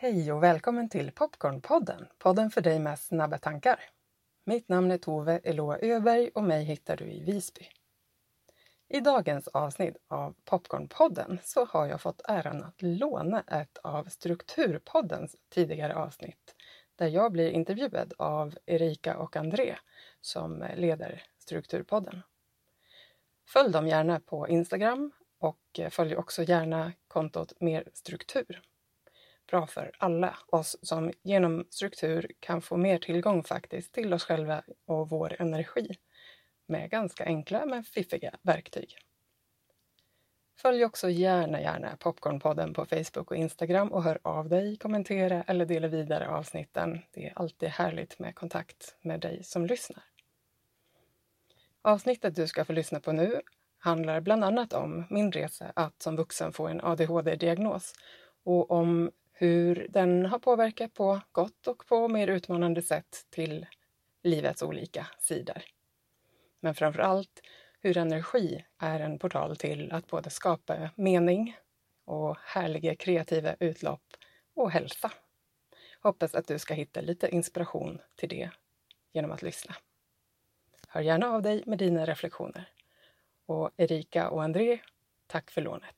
Hej och välkommen till Popcornpodden, podden för dig med snabba tankar. Mitt namn är Tove Eloa Öberg och mig hittar du i Visby. I dagens avsnitt av Popcornpodden så har jag fått äran att låna ett av Strukturpoddens tidigare avsnitt där jag blir intervjuad av Erika och André som leder Strukturpodden. Följ dem gärna på Instagram och följ också gärna kontot Mer struktur. Bra för alla oss som genom struktur kan få mer tillgång faktiskt till oss själva och vår energi med ganska enkla men fiffiga verktyg. Följ också gärna, gärna Popcornpodden på Facebook och Instagram och hör av dig, kommentera eller dela vidare avsnitten. Det är alltid härligt med kontakt med dig som lyssnar. Avsnittet du ska få lyssna på nu handlar bland annat om min resa att som vuxen få en ADHD-diagnos och om hur den har påverkat på gott och på mer utmanande sätt till livets olika sidor. Men framför allt hur energi är en portal till att både skapa mening och härliga kreativa utlopp och hälsa. Hoppas att du ska hitta lite inspiration till det genom att lyssna. Hör gärna av dig med dina reflektioner. Och Erika och André, tack för lånet.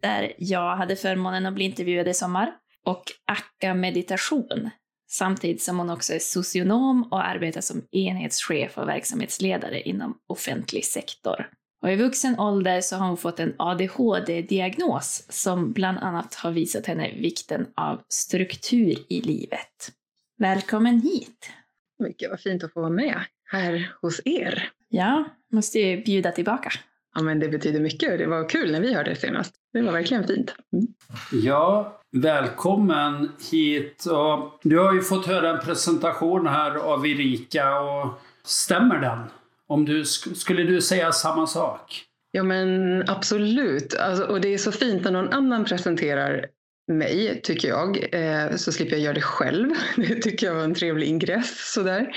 där jag hade förmånen att bli intervjuad i sommar, och Akka Meditation, samtidigt som hon också är socionom och arbetar som enhetschef och verksamhetsledare inom offentlig sektor. Och I vuxen ålder så har hon fått en ADHD-diagnos som bland annat har visat henne vikten av struktur i livet. Välkommen hit! Mycket vad fint att få vara med här hos er. Ja, måste ju bjuda tillbaka. Ja, men det betyder mycket. Det var kul när vi hörde det senast. Det var verkligen fint. Mm. Ja, välkommen hit. Och du har ju fått höra en presentation här av Erika. Och stämmer den? Om du, skulle du säga samma sak? Ja, men absolut. Alltså, och det är så fint när någon annan presenterar mig, tycker jag. Eh, så slipper jag göra det själv. Det tycker jag var en trevlig ingress. Sådär.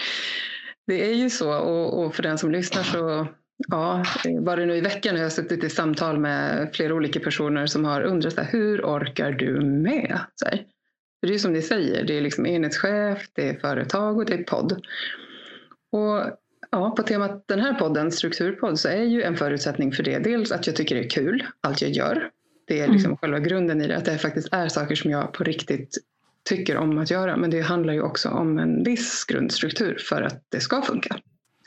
Det är ju så. Och, och för den som lyssnar så Ja, bara nu i veckan har jag suttit i samtal med flera olika personer som har undrat så här, hur orkar du med? Så här. För det är som ni säger, det är liksom enhetschef, det är företag och det är podd. Och ja, på temat den här podden, strukturpodd, så är ju en förutsättning för det dels att jag tycker det är kul, allt jag gör. Det är liksom mm. själva grunden i det, att det faktiskt är saker som jag på riktigt tycker om att göra. Men det handlar ju också om en viss grundstruktur för att det ska funka.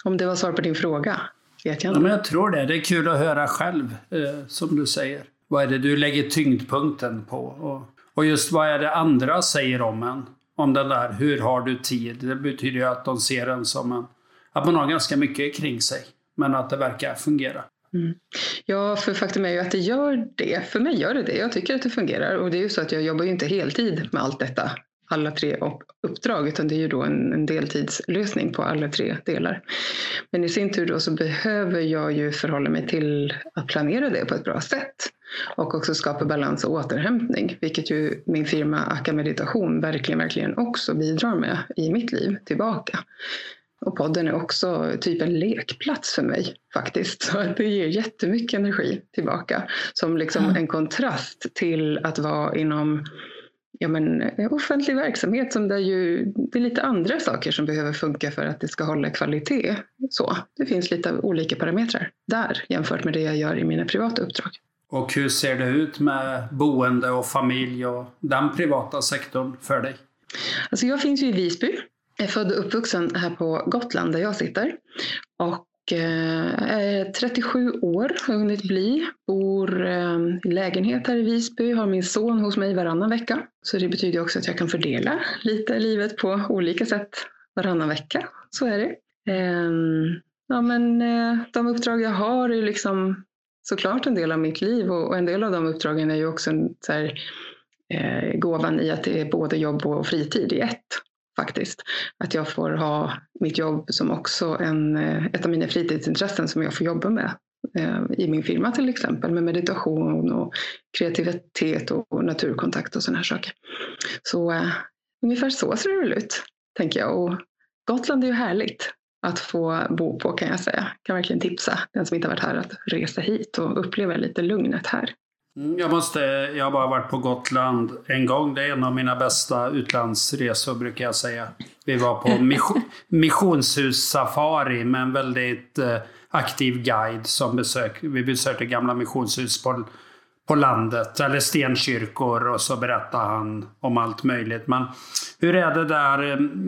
Om det var svar på din fråga vet jag inte. Ja, men jag tror det. Det är kul att höra själv, eh, som du säger. Vad är det du lägger tyngdpunkten på? Och, och just vad är det andra säger om en? Om den där, hur har du tid? Det betyder ju att de ser en som en... Att man har ganska mycket kring sig, men att det verkar fungera. Mm. Ja, för faktum är ju att det gör det. För mig gör det det. Jag tycker att det fungerar. Och det är ju så att jag jobbar ju inte heltid med allt detta alla tre uppdrag utan det är ju då en, en, deltidslösning på alla tre delar. Men i sin tur då så behöver jag ju förhålla mig till att planera det på ett bra sätt och också skapa balans och återhämtning, vilket ju min firma Akka Meditation verkligen, verkligen också bidrar med i mitt liv tillbaka. Och podden är också typ en lekplats för mig faktiskt. Så det ger jättemycket energi tillbaka som liksom en kontrast till att vara inom ja, men, eh, offentlig verksamhet som där ju, det är lite andra saker som behöver funka för att det ska hålla kvalitet. Så, det finns lite olika parametrar där jämfört med det jag gör i mina privata uppdrag. Och hur ser det ut med boende och familj och den privata sektorn för dig? Alltså jag finns ju i Visby. Jag är född och uppvuxen här på Gotland där jag sitter. Och är eh, eh, 37 år har hunnit bli. Bor eh, i lägenhet här i Visby. Har min son hos mig varannan vecka. Så det betyder också att jag kan fördela lite livet på olika sätt varannan vecka. Så är det. Ehm, ja, men, de uppdrag jag har är liksom såklart en del av mitt liv och en del av de uppdragen är ju också en, så här, gåvan i att det är både jobb och fritid i ett faktiskt. Att jag får ha mitt jobb som också en, eh, ett av mina fritidsintressen som jag får jobba med eh, i min firma till exempel med meditation och kreativitet och naturkontakt och sådana här saker. Så eh, ungefär så ser det väl ut, tänker jag. Och Gotland är ju härligt att få bo på kan jag säga. Kan verkligen tipsa den som inte har varit här att resa hit och uppleva lite lugnet här. Mm, jag, måste, jag har bara varit på Gotland en gång. Det är en av mina bästa utlandsresor brukar jag säga. Vi var på mission, missionshus-safari med en väldigt eh, aktiv guide som besök. Vi besökte gamla missionshus på, på landet, eller stenkyrkor och så berättade han om allt möjligt. Men hur är det där?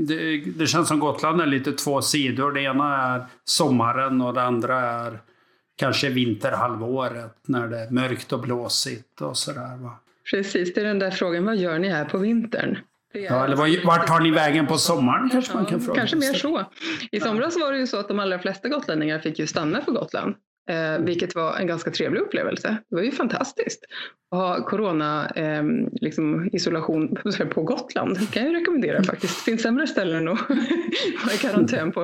Det, det känns som Gotland är lite två sidor. Det ena är sommaren och det andra är kanske vinterhalvåret när det är mörkt och blåsigt och sådär. Va? Precis, det är den där frågan, vad gör ni här på vintern? Ja, eller vart tar ni vägen på sommaren kanske man kan fråga. Kanske mer så. I somras var det ju så att de allra flesta gotlänningar fick ju stanna på Gotland. Eh, vilket var en ganska trevlig upplevelse. Det var ju fantastiskt att ha corona eh, liksom isolation på Gotland. Det kan jag rekommendera faktiskt. Det finns sämre ställen att vara i karantän på.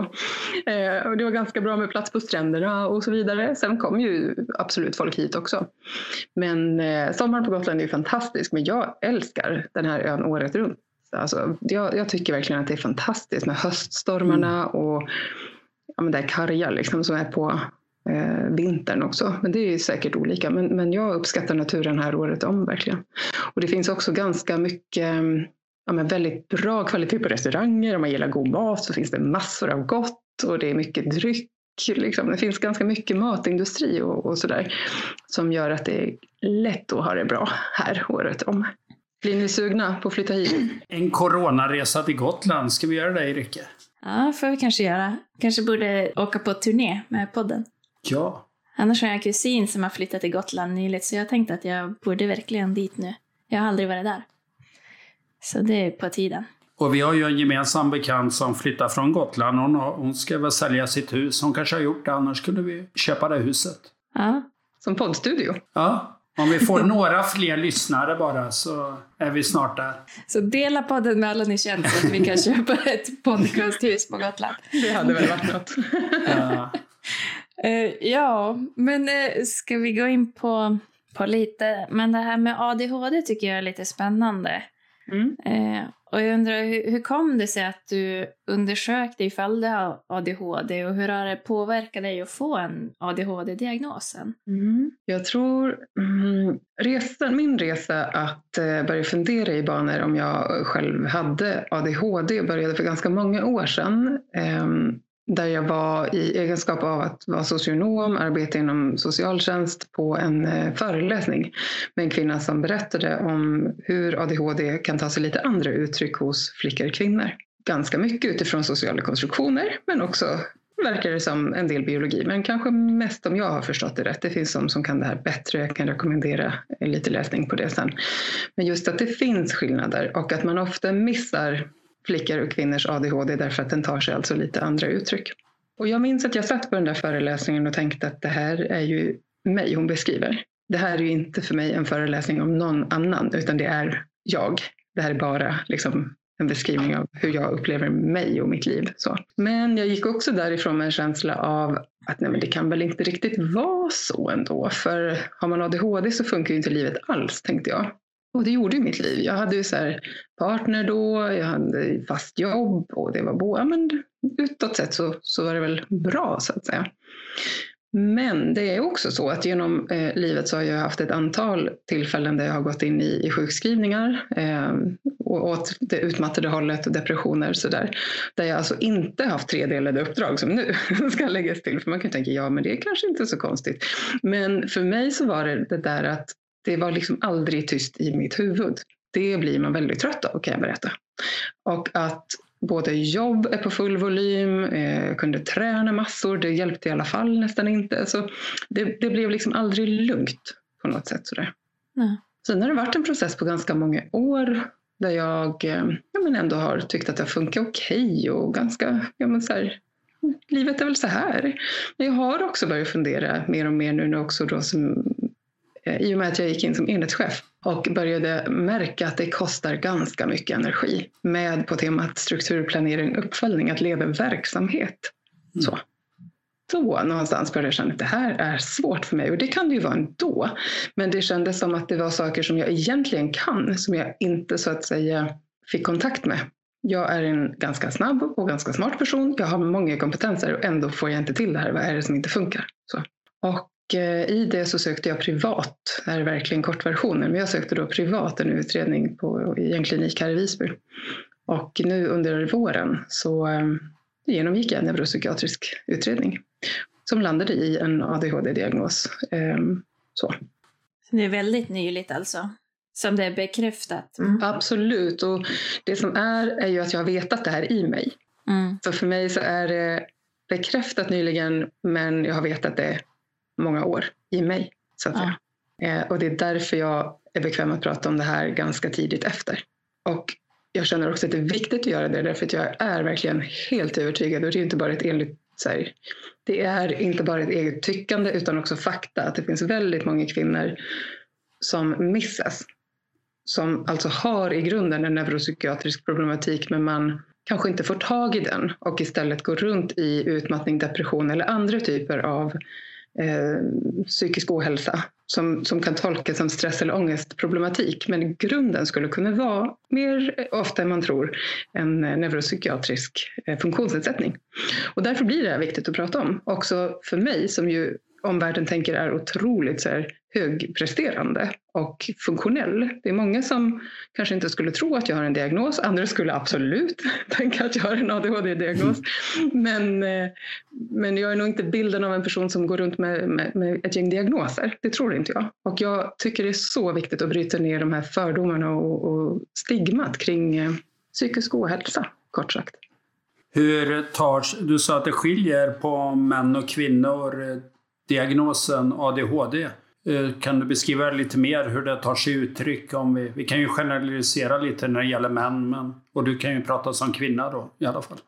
Eh, och det var ganska bra med plats på stränderna och så vidare. Sen kom ju absolut folk hit också. Men eh, sommaren på Gotland är ju fantastisk. Men jag älskar den här ön året runt. Alltså, jag, jag tycker verkligen att det är fantastiskt med höststormarna mm. och ja, men det här karga liksom, som är på eh, vintern också. Men det är säkert olika. Men, men jag uppskattar naturen här året om verkligen. Och det finns också ganska mycket ja, men väldigt bra kvalitet på restauranger. Om man gillar god mat så finns det massor av gott och det är mycket dryck. Liksom. Det finns ganska mycket matindustri och, och sådär som gör att det är lätt att ha det bra här året om. Blir ni sugna på att flytta hit? En coronaresa till Gotland, ska vi göra det Erika? Ja, får vi kanske göra. Kanske borde åka på turné med podden. Ja. Annars har jag en kusin som har flyttat till Gotland nyligt så jag tänkte att jag borde verkligen dit nu. Jag har aldrig varit där. Så det är på tiden. Och vi har ju en gemensam bekant som flyttar från Gotland. Hon, har, hon ska väl sälja sitt hus. Hon kanske har gjort det, annars skulle vi köpa det huset. Ja. Som poddstudio? Ja. Om vi får några fler lyssnare bara så är vi snart där. Så dela podden med alla ni känner så att vi kan köpa ett podcasthus på Gotland. Det hade väl varit något. ja. Uh, ja, men uh, ska vi gå in på, på lite, men det här med ADHD tycker jag är lite spännande. Mm. Uh, och jag undrar, hur, hur kom det sig att du undersökte ifall du har ADHD och hur har det påverkat dig att få en ADHD-diagnosen? Mm. Jag tror mm, resan, min resa att eh, börja fundera i banor om jag själv hade ADHD började för ganska många år sedan. Eh, där jag var i egenskap av att vara socionom, arbeta inom socialtjänst på en eh, föreläsning med en kvinna som berättade om hur ADHD kan ta sig lite andra uttryck hos flickor och kvinnor. Ganska mycket utifrån sociala konstruktioner men också verkar det som en del biologi, men kanske mest om jag har förstått det rätt. Det finns de som kan det här bättre, jag kan rekommendera lite läsning på det sen. Men just att det finns skillnader och att man ofta missar flickor och kvinnors ADHD därför att den tar sig alltså lite andra uttryck. Och jag minns att jag satt på den där föreläsningen och tänkte att det här är ju mig hon beskriver. Det här är ju inte för mig en föreläsning om någon annan utan det är jag. Det här är bara liksom en beskrivning av hur jag upplever mig och mitt liv. Så. Men jag gick också därifrån med en känsla av att nej, men det kan väl inte riktigt vara så ändå. För har man ADHD så funkar ju inte livet alls, tänkte jag. Och det gjorde ju mitt liv. Jag hade ju så här partner då, jag hade fast jobb och det var bo, ja, men utåt sett så, så var det väl bra så att säga. Men det är också så att genom eh, livet så har jag haft ett antal tillfällen där jag har gått in i, i sjukskrivningar eh, och åt det utmattade hållet och depressioner så där. Där jag alltså inte haft tredelade uppdrag som nu ska läggas till. För man kan tänka, ja men det är kanske inte så konstigt. Men för mig så var det det där att det var liksom aldrig tyst i mitt huvud. Det blir man väldigt trött av kan jag berätta. Och att både jobb är på full volym, eh, kunde träna massor, det hjälpte i alla fall nästan inte. Så det, det blev liksom aldrig lugnt på något sätt. Sådär. Mm. Sen har det varit en process på ganska många år Där jag eh, ja, men ändå har tyckt att det har funkat okej okay och ganska, ja men så här, livet är väl så här. Men jag har också börjat fundera mer och mer nu också då som, i och med att jag gick in som enhetschef och började märka att det kostar ganska mycket energi med på temat strukturplanering uppföljning, att leda verksamhet. Mm. Så. Då någonstans började jag känna att det här är svårt för mig och det kan det ju vara ändå. Men det kändes som att det var saker som jag egentligen kan som jag inte så att säga fick kontakt med. Jag är en ganska snabb och ganska smart person. Jag har många kompetenser och ändå får jag inte till det här. Vad är det som inte funkar? Så. Och Eh, i det så sökte jag privat, det här är verkligen kortversionen, men jag sökte då privat en utredning på, i en klinik här i Visby. Och nu under våren så eh, genomgick jag en neuropsykiatrisk utredning som landade i en ADHD-diagnos. Ehm, så. Det är väldigt nyligt alltså? Som det är bekräftat? Mm. Absolut, och det som är är ju att jag har vetat det här i mig. Mm. Så för mig så är det bekräftat nyligen, men jag har vetat det många år i mig. Så att ja. säga. och det är därför jag är bekväm att prata om det här ganska tidigt efter. Och jag känner också att det är viktigt att göra det därför att jag är verkligen helt övertygad och det är inte bara ett enligt här, det är inte bara ett eget tyckande utan också fakta att det finns väldigt många kvinnor som missas. Som alltså har i grunden en neuropsykiatrisk problematik men man kanske inte får tag i den och istället går runt i utmattning, depression eller andra typer av eh, psykisk ohälsa som, som kan tolkas som stress eller ångestproblematik. Men grunden skulle kunna vara, mer eh, ofta än man tror, en eh, neuropsykiatrisk eh, funktionsnedsättning. Och därför blir det här viktigt att prata om. Också för mig som ju omvärlden tänker är otroligt så här, högpresterande och funktionell. Det är många som kanske inte skulle tro att jag har en diagnos. Andra skulle absolut tänka att jag har en ADHD-diagnos. Men, eh, men jag är nog inte bilden av en person som går runt med, med, med, ett gäng diagnoser. Det tror inte jag. Och jag tycker det är så viktigt att bryta ner de här fördomarna och, och stigmat kring eh, psykisk ohälsa, kort sagt. Hur tar, du sa att det skiljer på män och kvinnor diagnosen ADHD. Eh, kan du beskriva lite mer hur det tar sig uttryck? Om vi, vi kan ju generalisera lite när det gäller män, men, och du kan ju prata som kvinna då i alla fall.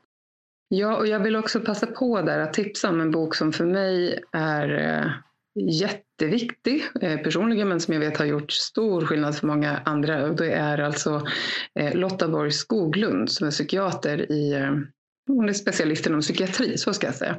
Ja, och jag vill också passa på där att tipsa om en bok som för mig är eh, jätteviktig eh, personligen, men som jag vet har gjort stor skillnad för många andra. Och det är alltså eh, Lotta Borg Skoglund som är psykiater i eh, hon är specialist inom psykiatri, så ska jag säga.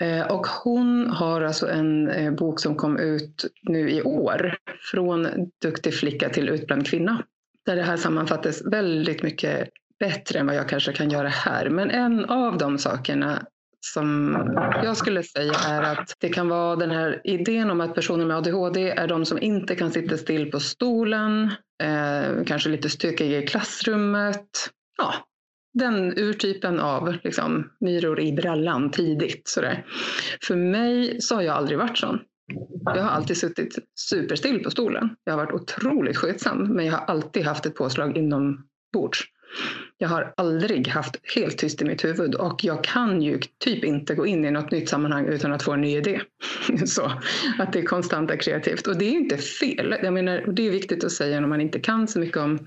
Eh, och hon har alltså en eh, bok som kom ut nu i år, Från duktig flicka till utbränd kvinna. Där det här sammanfattas väldigt mycket bättre än vad jag kanske kan göra här. Men en av de sakerna som jag skulle säga är att det kan vara den här idén om att personer med ADHD är de som inte kan sitta still på stolen, eh, kanske lite stökiga i klassrummet. Ja, den urtypen av liksom, myror i brallan tidigt. Sådär. För mig så har jag aldrig varit sån. Jag har alltid suttit superstill på stolen. Jag har varit otroligt skötsam, men jag har alltid haft ett påslag inombords. Jag har aldrig haft helt tyst i mitt huvud och jag kan ju typ inte gå in i något nytt sammanhang utan att få en ny idé. Så att det konstant kreativt. Och det är inte fel. Jag menar, det är viktigt att säga när man inte kan så mycket om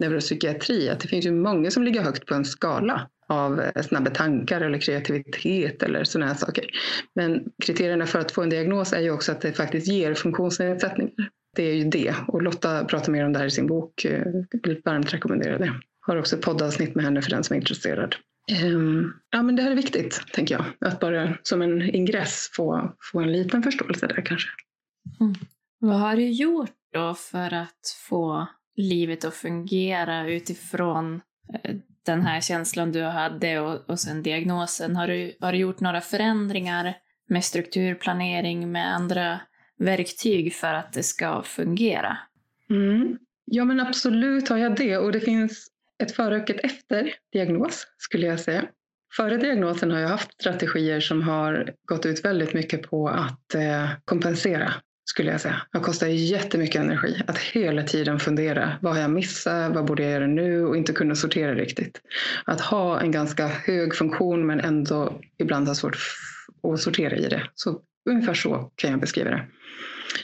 neuropsykiatri att det finns ju många som ligger högt på en skala av eh, snabba tankar eller kreativitet eller sådana här saker. Men kriterierna för att få en diagnos är ju också att det faktiskt ger funktionsnedsättningar. Det är ju det. Och Lotta pratar mer om det här i sin bok. Eh, jag vill varmt rekommendera det. Har också ett poddavsnitt med henne för den som är intresserad. Um, ja, men det här är viktigt, tänker jag. Att bara som en ingress få, få en liten förståelse där kanske. Mm. Vad har du gjort då för att få livet att fungera utifrån eh, den här känslan du hade och, och sen diagnosen. Har du, har du gjort några förändringar med strukturplanering, med andra verktyg för att det ska fungera? Mm. Ja men absolut har jag det och det finns ett före och ett efter diagnos skulle jag säga. Före diagnosen har jag haft strategier som har gått ut väldigt mycket på att eh, kompensera skulle jag säga. Det kostar jättemycket energi att hela tiden fundera. Vad har jag missat? Vad borde jag göra nu? Och inte kunna sortera riktigt. Att ha en ganska hög funktion men ändå ibland ha svårt att sortera i det. Så Ungefär så kan jag beskriva det.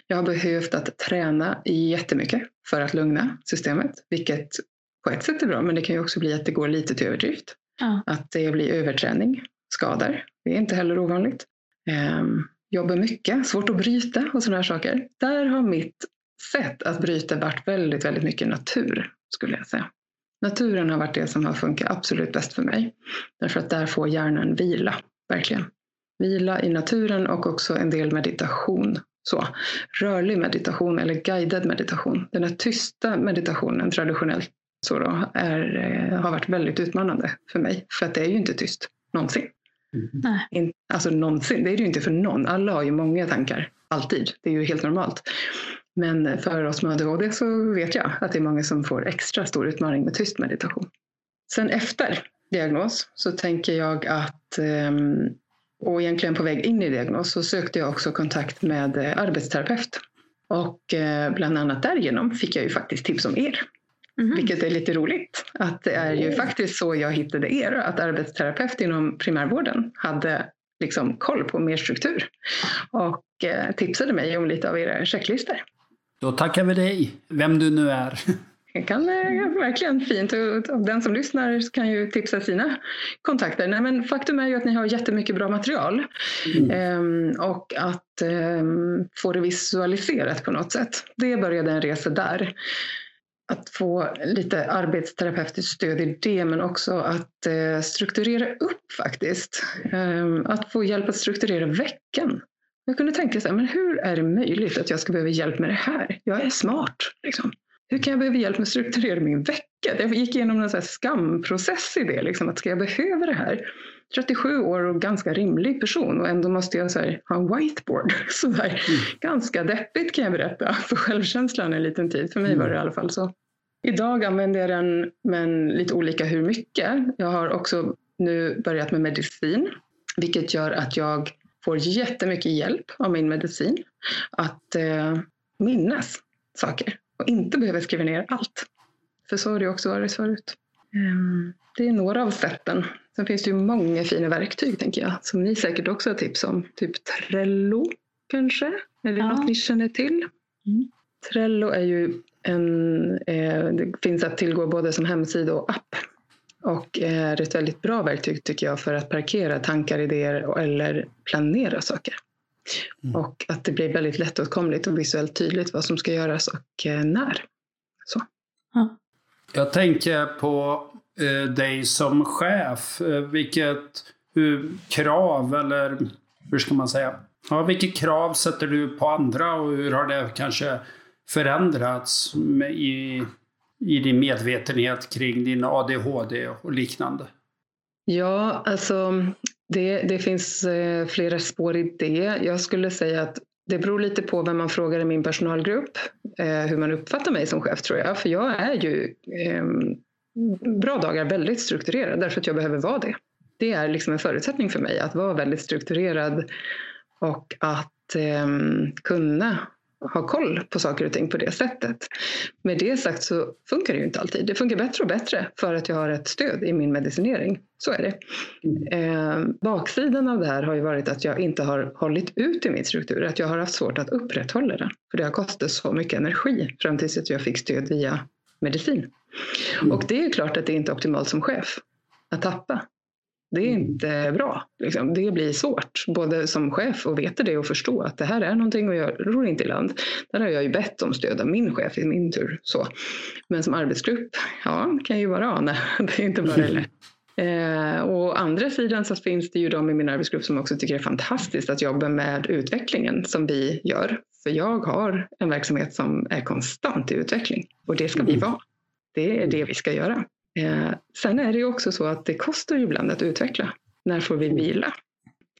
Jag har behövt att träna jättemycket för att lugna systemet, vilket på ett sätt är bra, men det kan ju också bli att det går lite till överdrift. Ja. Att det blir överträning, skador. Det är inte heller ovanligt. Um, jobbar mycket, svårt att bryta och sådana här saker. Där har mitt sätt att bryta varit väldigt, väldigt mycket natur, skulle jag säga. Naturen har varit det som har funkat absolut bäst för mig. Därför att där får hjärnan vila, verkligen. Vila i naturen och också en del meditation. Så, rörlig meditation eller guidad meditation. Den här tysta meditationen traditionellt så då, är, eh, har varit väldigt utmanande för mig. För att det är ju inte tyst, någonsin. In, alltså någonsin, det är det ju inte för någon. Alla har ju många tankar, alltid. Det är ju helt normalt. Men för oss med ADHD så vet jag att det är många som får extra stor utmaning med tyst meditation. Sen efter diagnos så tänker jag att, ehm, och egentligen på väg in i diagnos, så sökte jag också kontakt med eh, arbetsterapeut. Och eh, bland annat därigenom fick jag ju faktiskt tips om er. Mhm. Vilket är lite roligt. Att det är ju faktiskt så jag hittade er. Att arbetsterapeut inom primärvården hade liksom koll på mer struktur. Och eh, tipsade mig om lite av era checklistor. Då tackar vi dig, vem du nu är. Det kan eh, verkligen fint. Och den som lyssnar kan ju tipsa sina kontakter. Nej, men faktum är ju att ni har jättemycket bra material. Ehm, och att ehm, få det visualiserat på något sätt. Det började en resa där. Att få lite arbetsterapeutiskt stöd i det men också att eh, strukturera upp faktiskt. Ehm, att få hjälp att strukturera veckan. Jag kunde tänka så här, men hur är det möjligt att jag ska behöva hjälp med det här? Jag är smart. Liksom. Hur kan jag behöva hjälp med att strukturera min vecka? Jag gick igenom en så skamprocess i det. Liksom, att ska jag behöva det här? 37 år och ganska rimlig person och ändå måste jag så här, ha en whiteboard. Så där. Ganska deppigt kan jag berätta för självkänslan en liten tid. För mig var det i alla fall så. Idag använder jag den men lite olika hur mycket. Jag har också nu börjat med medicin vilket gör att jag får jättemycket hjälp av min medicin att eh, minnas saker och inte behöva skriva ner allt. För så har det också varit förut. Ehm, Det är några av sätten. Sen finns det ju många fina verktyg tänker jag, som ni säkert också har tips om. Typ Trello kanske? Är det Ja. något ni känner till? Mm. Trello är ju en, eh, det finns att tillgå både som hemsida och app. Och är ett väldigt bra verktyg tycker jag för att parkera tankar, idéer och- eller planera saker. Mm. Och att det blir väldigt lättåtkomligt och visuellt tydligt vad som ska göras och eh, när. Så. Ja. Jag tänker på Eh, dig som chef. Eh, vilket hur, krav, eller hur ska man säga? Ja, vilket krav sätter du på andra och hur har det kanske förändrats med, i, i din medvetenhet kring din ADHD och liknande? Ja, alltså det, det finns eh, flera spår i det. Jag skulle säga att det beror lite på vem man frågar i min personalgrupp, eh, hur man uppfattar mig som chef tror jag. För jag är ju eh, bra dagar väldigt strukturerad därför att jag behöver vara det. Det är liksom en förutsättning för mig att vara väldigt strukturerad och att eh, kunna ha koll på saker och ting på det sättet. Med det sagt så funkar det ju inte alltid. Det funkar bättre och bättre för att jag har ett stöd i min medicinering. Så är det. Eh, baksidan av det här har ju varit att jag inte har hållit ut i min struktur. Att jag har haft svårt att upprätthålla den. För det har kostat så mycket energi fram tills att jag fick stöd via medicin. Och det är klart att det är inte optimalt som chef att tappa. Det är inte bra. Liksom. Det blir svårt, både som chef att veta det och förstå att det här är någonting och jag ror inte i land. Där har jag ju bett om stöd av min chef i min tur. Så. Men som arbetsgrupp, ja, kan ju bara ana. Det är inte bara lätt. Eh, å andra sidan så finns det ju de i min arbetsgrupp som också tycker det är fantastiskt att jobba med utvecklingen som vi gör. För jag har en verksamhet som är konstant i utveckling och det ska vi vara. Det är det vi ska göra. Eh, sen är det ju också så att det kostar ju ibland att utveckla. När får vi vila?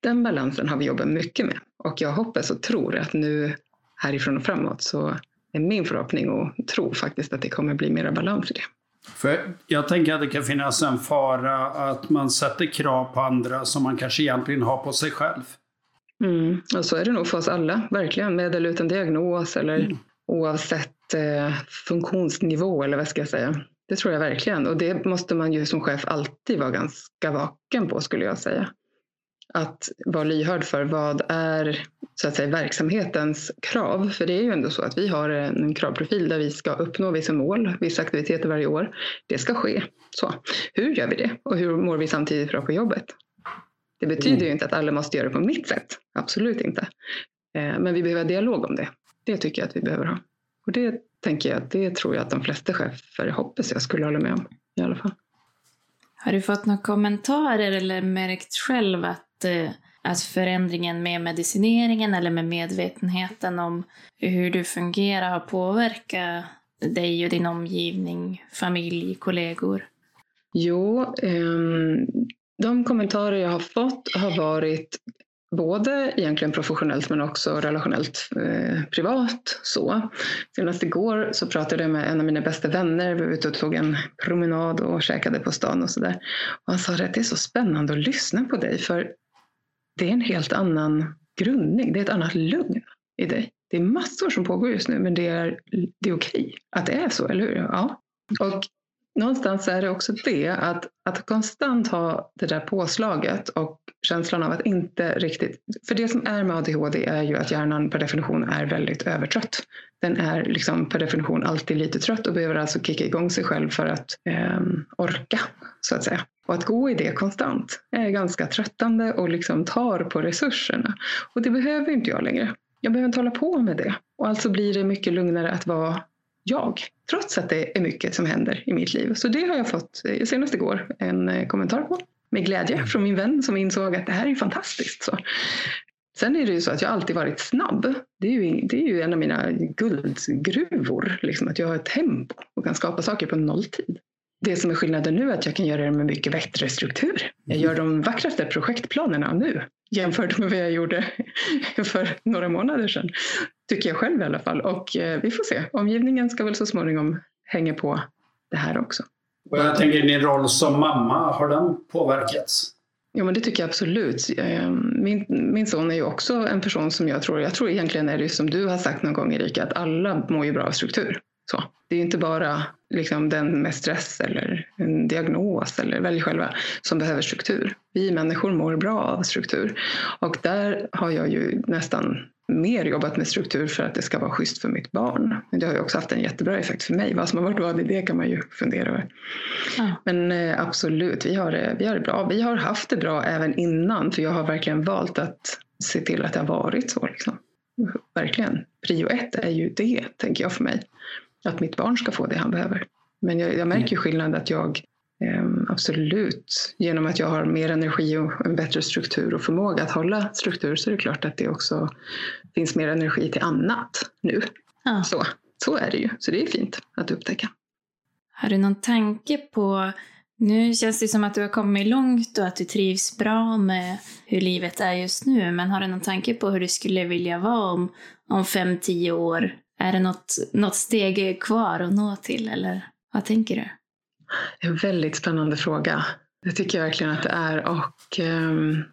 Den balansen har vi jobbat mycket med och jag hoppas och tror att nu härifrån och framåt så är min förhoppning och tro faktiskt att det kommer bli mera balans i det. För jag tänker att det kan finnas en fara att man sätter krav på andra som man kanske egentligen har på sig själv. Mm. Och så är det nog för oss alla, verkligen, med eller utan diagnos eller Mm. oavsett eh, funktionsnivå eller vad ska jag säga. Det tror jag verkligen och det måste man ju som chef alltid vara ganska vaken på skulle jag säga. Att vara lyhörd för vad är så att säga, verksamhetens krav. För det är ju ändå så att vi har en kravprofil där vi ska uppnå vissa mål, vissa aktiviteter varje år. Det ska ske. Så, hur gör vi det? Och hur mår vi samtidigt bra på jobbet? Det betyder ju inte att alla måste göra det på mitt sätt. Absolut inte. Eh, men vi behöver dialog om det. Det tycker jag att vi behöver ha. Och det tänker jag, det tror jag att de flesta chefer hoppas jag skulle hålla med om i alla fall. Har du fått några kommentarer eller märkt själv att, Eh, att förändringen med medicineringen eller med medvetenheten om hur du fungerar har påverkat dig och din omgivning, familj, kollegor? Jo, um, de kommentarer jag har fått har varit både egentligen professionellt men också relationellt eh, privat. Så. Senast igår så pratade jag med en av mina bästa vänner. Vi var ute och tog en promenad och käkade på stan och sådär. Han sa att det är så spännande att lyssna på dig för det är en helt annan grundning. Det är ett annat lugn i dig. Det är massor som pågår just nu men det är, det är okej att det är så, eller hur? Ja. Och någonstans är det också det att, att konstant ha det där påslaget och känslan av att inte riktigt... För det som är med ADHD är ju att hjärnan per definition är väldigt övertrött. Den är liksom per definition alltid lite trött och behöver alltså kicka igång sig själv för att eh, orka, så att säga. Och att gå i det konstant är ganska tröttande och liksom tar på resurserna. Och det behöver inte jag längre. Jag behöver inte hålla på med det. Och alltså blir det mycket lugnare att vara jag, trots att det är mycket som händer i mitt liv. Så det har jag fått eh, senast igår en eh, kommentar på med glädje från min vän som insåg att det här är fantastiskt. Så. Sen är det ju så att jag alltid varit snabb. Det är ju, det är ju en av mina guldgruvor, liksom, att jag har ett tempo och kan skapa saker på nolltid. Det som är skillnaden nu är att jag kan göra det med mycket bättre struktur. Jag gör de vackraste projektplanerna nu jämfört med vad jag gjorde för några månader sedan. Tycker jag själv i alla fall. Och eh, vi får se. Omgivningen ska väl så småningom hänga på det här också. Och jag tänker din roll som mamma, har den påverkats? Ja, men det tycker jag absolut. Eh, min, min son är ju också en person som jag tror, jag tror egentligen är det som du har sagt någon gång Erika, att alla mår ju bra av struktur. Så. Det är inte bara liksom, den med stress eller en diagnos eller välj själva som behöver struktur. Vi människor mår bra av struktur. Och där har jag ju nästan mer jobbat med struktur för att det ska vara schysst för mitt barn. Men det har ju också haft en jättebra effekt för mig. Vad som har varit vad i det kan man ju fundera över. Ja. Men eh, absolut, vi har, det, vi har det bra. Vi har haft det bra även innan för jag har verkligen valt att se till att det har varit så. Liksom. Verkligen. Prio ett är ju det, tänker jag för mig. Att mitt barn ska få det han behöver. Men jag, jag märker ju skillnad att jag Ehm, absolut. Genom att jag har mer energi och en bättre struktur och förmåga att hålla struktur så är det klart att det också finns mer energi till annat nu. Ja. Så, så är det ju. Så det är fint att upptäcka. Har du någon tanke på nu känns det som att du har kommit långt och att du trivs bra med hur livet är just nu. Men har du någon tanke på hur du skulle vilja vara om, om fem, tio år? Är det något, något steg kvar att nå till eller vad tänker du? En väldigt spännande fråga. Det tycker jag verkligen att det är. Och, um,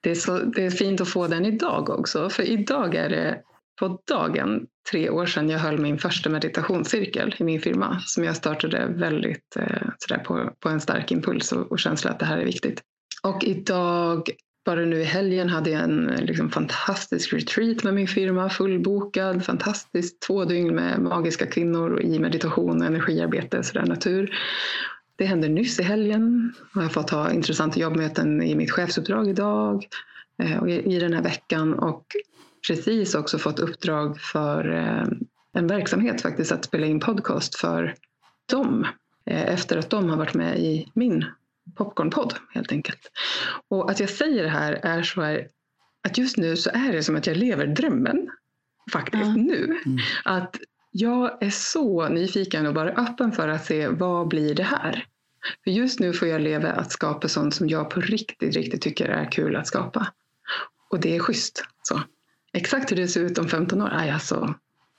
det, är så, det är fint att få den idag också. För idag är det på dagen tre år sedan jag höll min första meditationscirkel i min firma som jag startade väldigt eh, sådär på, på en stark impuls och, och känsla att det här är viktigt. Och idag bara nu i helgen hade jag en eh, liksom, fantastisk retreat med min firma, fullbokad, fantastiskt. Två dygn med magiska kvinnor i meditation och energiarbete, sådär natur. Det hände nyss i helgen och jag har fått ha intressanta jobbmöten i mitt chefsuppdrag idag eh, och i den här veckan och precis också fått uppdrag för eh, en verksamhet faktiskt att spela in podcast för dem eh, efter att de har varit med i min popcornpodd helt enkelt. Och att jag säger det här är så här att just nu så är det som att jag lever drömmen faktiskt mm. nu. Mm. Att jag är så nyfiken och bara öppen för att se vad blir det här? För just nu får jag leva att skapa sånt som jag på riktigt, riktigt tycker är kul att skapa. Och det är schysst. Så. Exakt hur det ser ut om 15 år, aj alltså,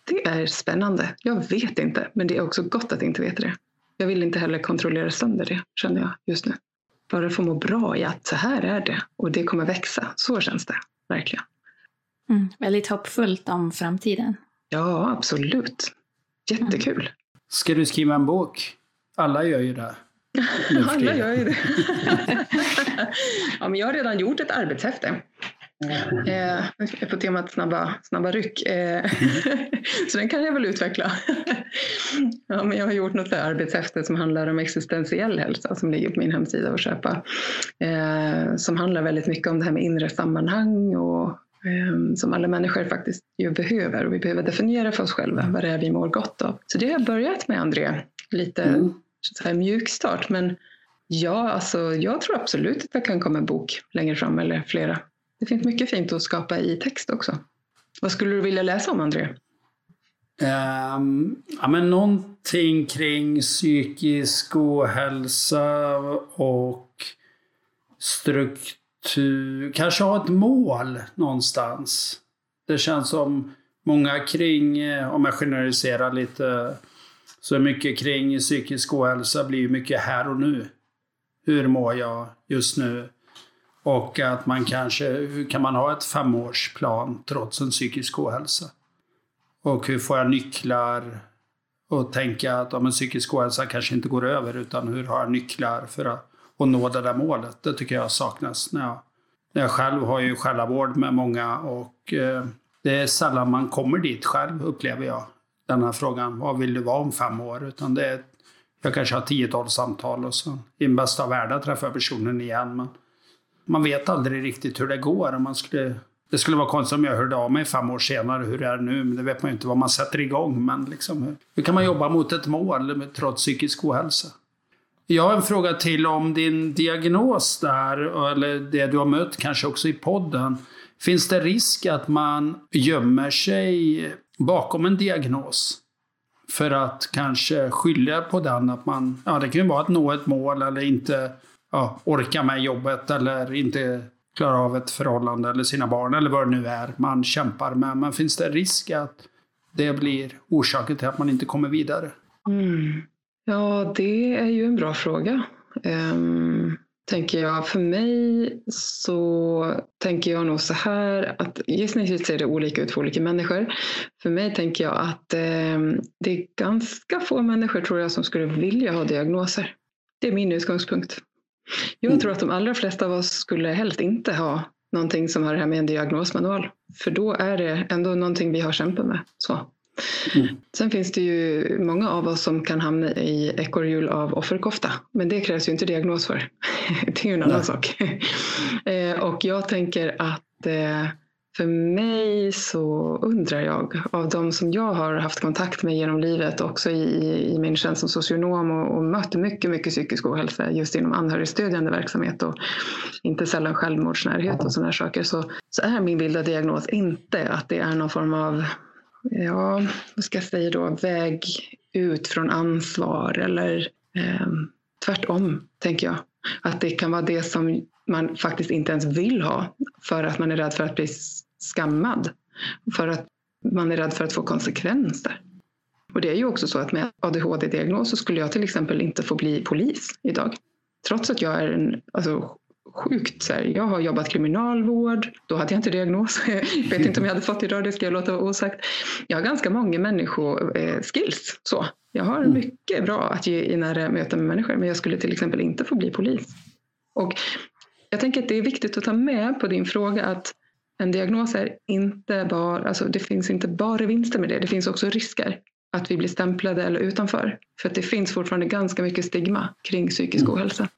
det är spännande. Jag vet inte, men det är också gott att inte veta det. Jag vill inte heller kontrollera sönder det, känner jag just nu. Bara få må bra i att så här är det och det kommer växa. Så känns det verkligen. Mm, väldigt hoppfullt om framtiden. Ja, absolut. Jättekul. Mm. Ska du skriva en bok? Alla gör ju det. Alla gör ju det. ja, men jag har redan gjort ett arbetshäfte. Eh, på temat snabba, snabba ryck. Eh, så den kan jag väl utveckla. ja, men jag har gjort något arbetshäfte som handlar om existentiell hälsa som ligger på min hemsida att köpa. Eh, som handlar väldigt mycket om det här med inre sammanhang och eh, som alla människor faktiskt ju behöver. Och vi behöver definiera för oss själva vad det är vi mår gott av. Så det har jag börjat med, André. Lite mm. så här. Men ja, alltså, jag tror absolut att det kan komma en bok längre fram, eller flera. Det finns mycket fint att skapa i text också. Vad skulle du vilja läsa om, André? Um, ja, men någonting kring psykisk ohälsa och struktur. Kanske ha ett mål någonstans. Det känns som många kring, eh, om jag generaliserar lite, så mycket kring psykisk ohälsa blir mycket här och nu. Hur mår jag just nu? Och att man kanske, hur kan man ha ett femårsplan trots en psykisk ohälsa? Och hur får jag nycklar och tänka att om en psykisk ohälsa kanske inte går över utan hur har jag nycklar för att, att nå det där målet? Det tycker jag saknas när jag, när jag själv har ju själavård med många och eh, det är sällan man kommer dit själv upplever jag. Den här frågan, vad vill du vara om fem år? Utan det är, jag kanske har tiotal samtal och så i den bästa av världar träffar jag personen igen. Men man vet aldrig riktigt hur det går. Om man skulle, det skulle vara konstigt om jag hörde av mig fem år senare hur det är nu, men det vet man ju inte vad man sätter igång. Men liksom, hur, hur kan man jobba mot ett mål trots psykisk ohälsa? Jag har en fråga till om din diagnos där, eller det du har mött kanske också i podden. Finns det risk att man gömmer sig bakom en diagnos? För att kanske skylla på den, att man, ja det kan ju vara att nå ett mål eller inte ja, orka med jobbet eller inte klara av ett förhållande eller sina barn eller vad det nu är man kämpar med. Men finns det risk att det blir orsaken till att man inte kommer vidare? Mm. Ja, det är ju en bra fråga. Um, tänker jag. För mig så tänker jag nog så här att gissningsvis ser det olika ut för olika människor. För mig tänker jag att um, det är ganska få människor tror jag som skulle vilja ha diagnoser. Det är min utgångspunkt. Jag mm. tror att de allra flesta av oss skulle helst inte ha någonting som har det här med en diagnosmanual. För då är det ändå någonting vi har kämpat med. Så. Mm. Sen finns det ju många av oss som kan hamna i ekorrhjul av offerkofta. Men det krävs ju inte diagnos för. det är ju en annan Nej. sak. Eh, och jag tänker att eh, för mig så undrar jag, av de som jag har haft kontakt med genom livet, också i, i min tjänst som socionom och, och mött mycket, mycket psykisk ohälsa just inom anhörigstödjande verksamhet och inte sällan självmordsnärhet och sådana saker, så, så är min bild av diagnos inte att det är någon form av, ja, vad ska jag säga då, väg ut från ansvar eller eh, tvärtom, tänker jag. Att det kan vara det som man faktiskt inte ens vill ha för att man är rädd för att bli skammad för att man är rädd för att få konsekvenser. Och det är ju också så att med ADHD-diagnos så skulle jag till exempel inte få bli polis idag. Trots att jag är en, alltså, sjukt så här, jag har jobbat kriminalvård, då hade jag inte diagnos. Jag vet inte om jag hade fått idag, det ska jag låta osagt. Jag har ganska många människoskills. Så. Jag har mm. mycket bra att ge i nära möten med människor, men jag skulle till exempel inte få bli polis. Och jag tänker att det är viktigt att ta med på din fråga att en diagnos är inte bara, alltså det finns inte bara vinster med det, det finns också risker att vi blir stämplade eller utanför. För att det finns fortfarande ganska mycket stigma kring psykisk mm. ohälsa.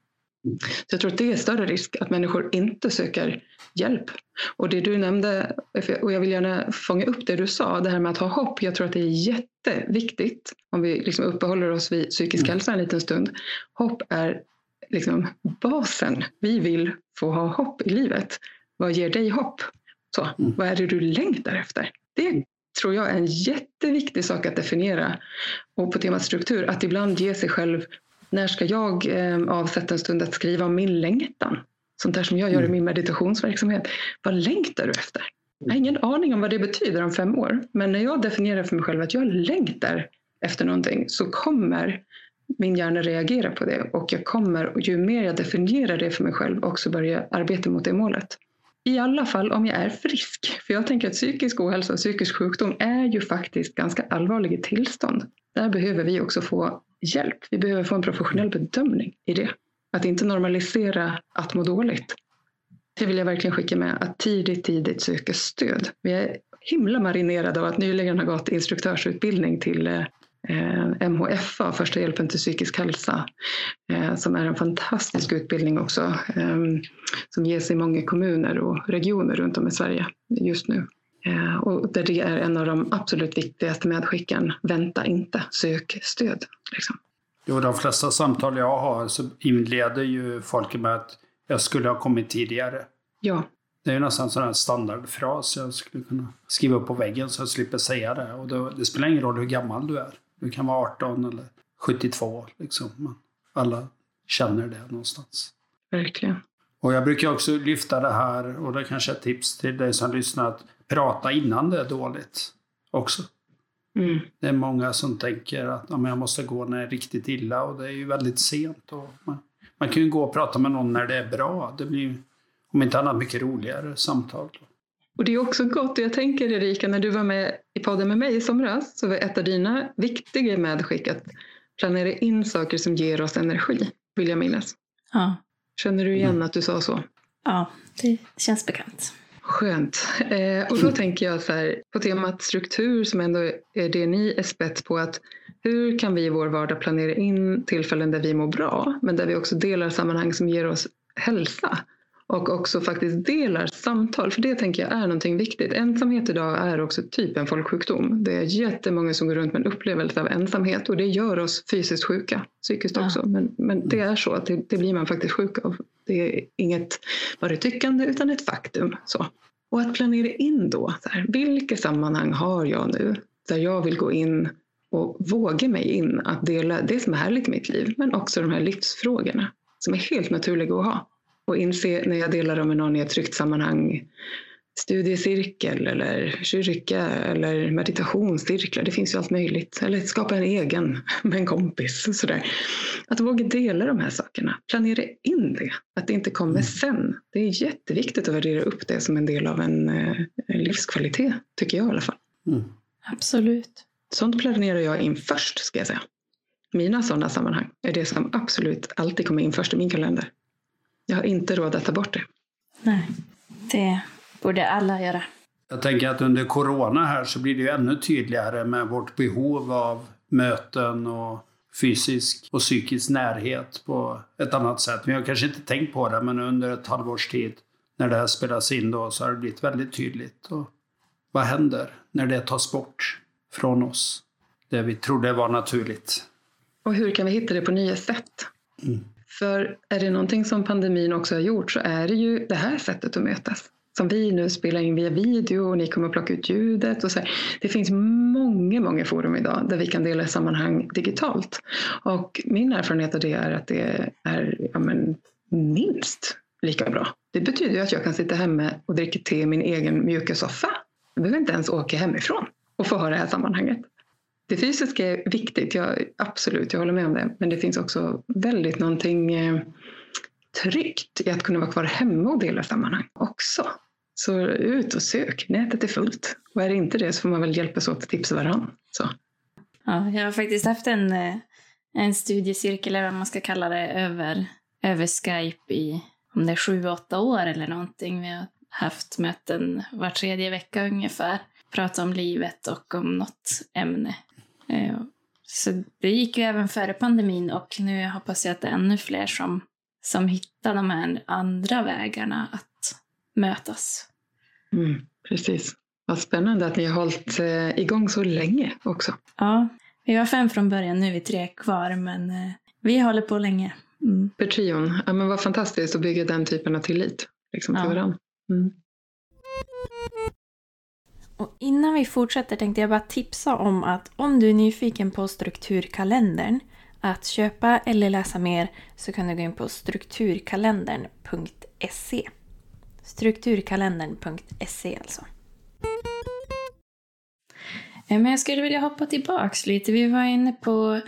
Så jag tror att det är större risk att människor inte söker hjälp. Och det du nämnde, och jag vill gärna fånga upp det du sa, det här med att ha hopp. Jag tror att det är jätteviktigt om vi liksom uppehåller oss vid psykisk mm. hälsa en liten stund. Hopp är liksom basen. Vi vill få ha hopp i livet. Vad ger dig hopp? Så, mm. Vad är det du längtar efter? Det tror jag är en jätteviktig sak att definiera. Och på temat struktur, att ibland ge sig själv, när ska jag eh, avsätta en stund att skriva om min längtan? Sånt där som jag gör i mm. min meditationsverksamhet. Vad längtar du efter? Jag har ingen aning om vad det betyder om fem år. Men när jag definierar för mig själv att jag längtar efter någonting så kommer min hjärna reagera på det. Och jag kommer, ju mer jag definierar det för mig själv, också börja arbeta mot det målet. I alla fall om jag är frisk. För jag tänker att psykisk ohälsa och psykisk sjukdom är ju faktiskt ganska allvarliga tillstånd. Där behöver vi också få hjälp. Vi behöver få en professionell bedömning i det. Att inte normalisera att må dåligt. Det vill jag verkligen skicka med, att tidigt, tidigt söka stöd. Vi är himla marinerade av att nyligen ha gått instruktörsutbildning till eh, eh, MHFA, Första hjälpen till psykisk hälsa, eh, som är en fantastisk utbildning också, eh, som ges i många kommuner och regioner runt om i Sverige just nu. Eh, och där det är en av de absolut viktigaste medskicken. Vänta inte, sök stöd. Liksom. Jo, de flesta samtal jag har så inleder ju folk med att jag skulle ha kommit tidigare. Ja. Det är ju nästan en sån här standardfras jag skulle kunna skriva upp på väggen så jag slipper säga det. Och det, det spelar ingen roll hur gammal du är. Du kan vara 18 eller 72 liksom. Men alla känner det någonstans. Verkligen. Och jag brukar också lyfta det här, och det kanske är ett tips till dig som lyssnar, att prata innan det är dåligt också. Mm. Det är många som tänker att ja, men jag måste gå när det är riktigt illa och det är ju väldigt sent. Och man, man kan ju gå och prata med någon när det är bra. Det blir ju, om inte annat mycket roligare samtal. Och det är också gott, och jag tänker Erika, när du var med i podden med mig i somras så var ett av dina viktiga medskick att planera in saker som ger oss energi, vill jag minnas. Ja, Känner du igen att du sa så? ja det känns bekant. Skönt. Eh, och då tänker jag så här, på temat struktur som ändå är det ni är spets på, att hur kan vi i vår vardag planera in tillfällen där vi mår bra, men där vi också delar sammanhang som ger oss hälsa? Och också faktiskt delar samtal, för det tänker jag är någonting viktigt. Ensamhet idag är också typ en folksjukdom. Det är jättemånga som går runt med en upplevelse av ensamhet och det gör oss fysiskt sjuka, psykiskt Ja. också. Men, men det är så att det, det blir man faktiskt sjuk av. Det är inget bara tyckande utan ett faktum. Så. Och att planera in då, så här, vilka sammanhang har jag nu där jag vill gå in och våga mig in att dela det som är härligt i mitt liv, men också de här livsfrågorna som är helt naturliga att ha. Och inse när jag delar dem med någon i ett tryggt sammanhang, studiecirkel eller kyrka eller meditationscirklar, det finns ju allt möjligt. Eller skapa en egen med en kompis. Sådär. Att våga dela de här sakerna, planera in det, att det inte kommer sen. Det är jätteviktigt att värdera upp det som en del av en, eh, en livskvalitet, tycker jag i alla fall. Mm. Absolut. Sånt planerar jag in först, ska jag säga. Mina sådana sammanhang är det som absolut alltid kommer in först i min kalender. Jag har inte råd att ta bort det. Nej, det borde alla göra. Jag tänker att under corona här så blir det ju ännu tydligare med vårt behov av möten och fysisk och psykisk närhet på ett annat sätt. Vi har kanske inte tänkt på det, men under ett halvårs tid när det här spelas in då så har det blivit väldigt tydligt. Och vad händer när det tas bort från oss? Det vi trodde var naturligt. Och hur kan vi hitta det på nya sätt? Mm. För är det någonting som pandemin också har gjort så är det ju det här sättet att mötas. Som vi nu spelar in via video och ni kommer att plocka ut ljudet. Och så här. Det finns många, många forum idag där vi kan dela sammanhang digitalt. Och min erfarenhet av det är att det är ja, men, minst lika bra. Det betyder ju att jag kan sitta hemma och dricka te i min egen mjuka soffa. Jag behöver inte ens åka hemifrån och få ha det här sammanhanget. Det fysiska är viktigt, jag, absolut, jag håller med om det. Men det finns också väldigt någonting eh, tryggt i att kunna vara kvar hemma och dela sammanhang också. Så ut och sök, nätet är fullt. Och är det inte det så får man väl hjälpas åt att tipsa varandra. Så. Ja, jag har faktiskt haft en, eh, en studiecirkel, eller vad man ska kalla det, över, över Skype i om det är sju, åtta år eller någonting. Vi har haft möten var tredje vecka ungefär. Prata om livet och om något ämne. Eh, Så det gick ju även före pandemin och nu hoppas jag att det är ännu fler som, som hittar de här andra vägarna att mötas. Mm, precis. Vad spännande att ni har hållit eh, igång så länge också. Ja, vi var fem från början, nu är vi tre kvar, men eh, vi håller på länge. Mm. För trion, ja, men vad fantastiskt att bygga den typen av tillit liksom, till Ja. varandra. Mm. Och innan vi fortsätter tänkte jag bara tipsa om att om du är nyfiken på strukturkalendern att köpa eller läsa mer så kan du gå in på strukturkalendern.se. Strukturkalendern.se alltså. Men jag skulle vilja hoppa tillbaks lite. Vi var inne på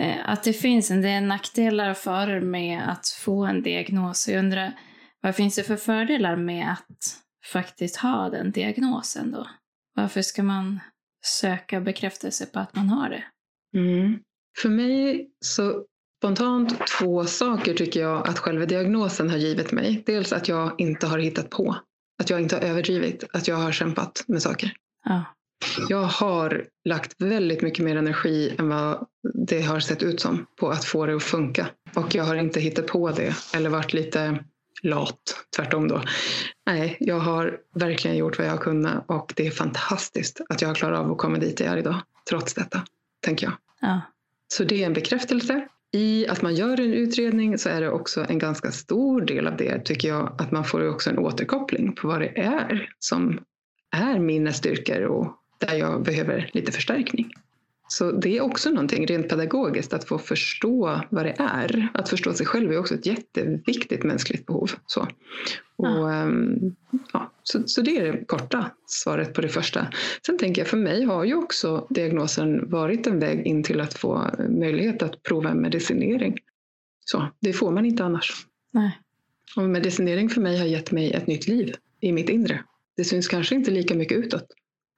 eh, att det finns en del nackdelar och faror med att få en diagnos. Jag undrar, vad finns det för fördelar med att faktiskt ha den diagnosen då? Varför ska man söka bekräftelse på att man har det? Mm. För mig så spontant två saker tycker jag att själva diagnosen har givit mig. Dels att jag inte har hittat på, att jag inte har överdrivit, att jag har kämpat med saker. Ja. Jag har lagt väldigt mycket mer energi än vad det har sett ut som på att få det att funka. Och jag har inte hittat på det eller varit lite lat, tvärtom då. Nej, jag har verkligen gjort vad jag har kunnat och det är fantastiskt att jag har klarat av att komma dit jag är idag, trots detta, tänker jag. Ja. Så det är en bekräftelse. I att man gör en utredning så är det också en ganska stor del av det, tycker jag, att man får också en återkoppling på vad det är som är mina styrkor och där jag behöver lite förstärkning. Så det är också någonting rent pedagogiskt att få förstå vad det är. Att förstå sig själv är också ett jätteviktigt mänskligt behov. Så, och, Ja. ehm, ja, så, så det är det korta svaret på det första. Sen tänker jag, för mig har ju också diagnosen varit en väg in till att få möjlighet att prova en medicinering. Så, det får man inte annars. Nej. Och medicinering för mig har gett mig ett nytt liv i mitt inre. Det syns kanske inte lika mycket utåt,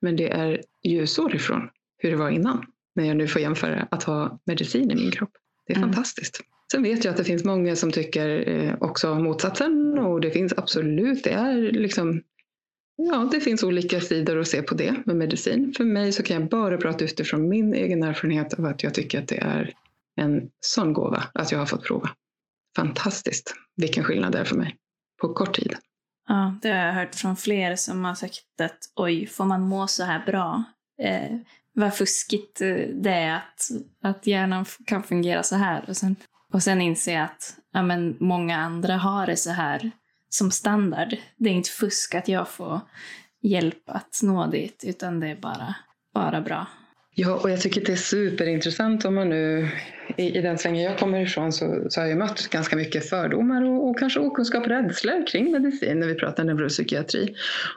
men det är ljusår ifrån hur det var innan. När jag nu får jämföra att ha medicin i min kropp. Det är Mm. fantastiskt. Sen vet jag att det finns många som tycker eh, också motsatsen och det finns absolut, det är liksom Ja, det finns olika sidor att se på det med medicin. För mig så kan jag bara prata utifrån min egen erfarenhet av att jag tycker att det är en sån gåva att jag har fått prova. Fantastiskt vilken skillnad det är för mig på kort tid. Ja, det har jag hört från fler som har sagt att oj, får man må så här bra? Eh, vad fuskigt eh, det är att, att hjärnan kan fungera så här. Och sen, och sen inse att ja, men många andra har det så här som standard. Det är inte fusk att jag får hjälp att nå dit, utan det är bara, bara bra. Ja, och jag tycker att det är superintressant om man nu, i, i den svängen jag kommer ifrån så, så har jag mött ganska mycket fördomar och, och kanske okunskap, rädslor kring medicin när vi pratar neuropsykiatri.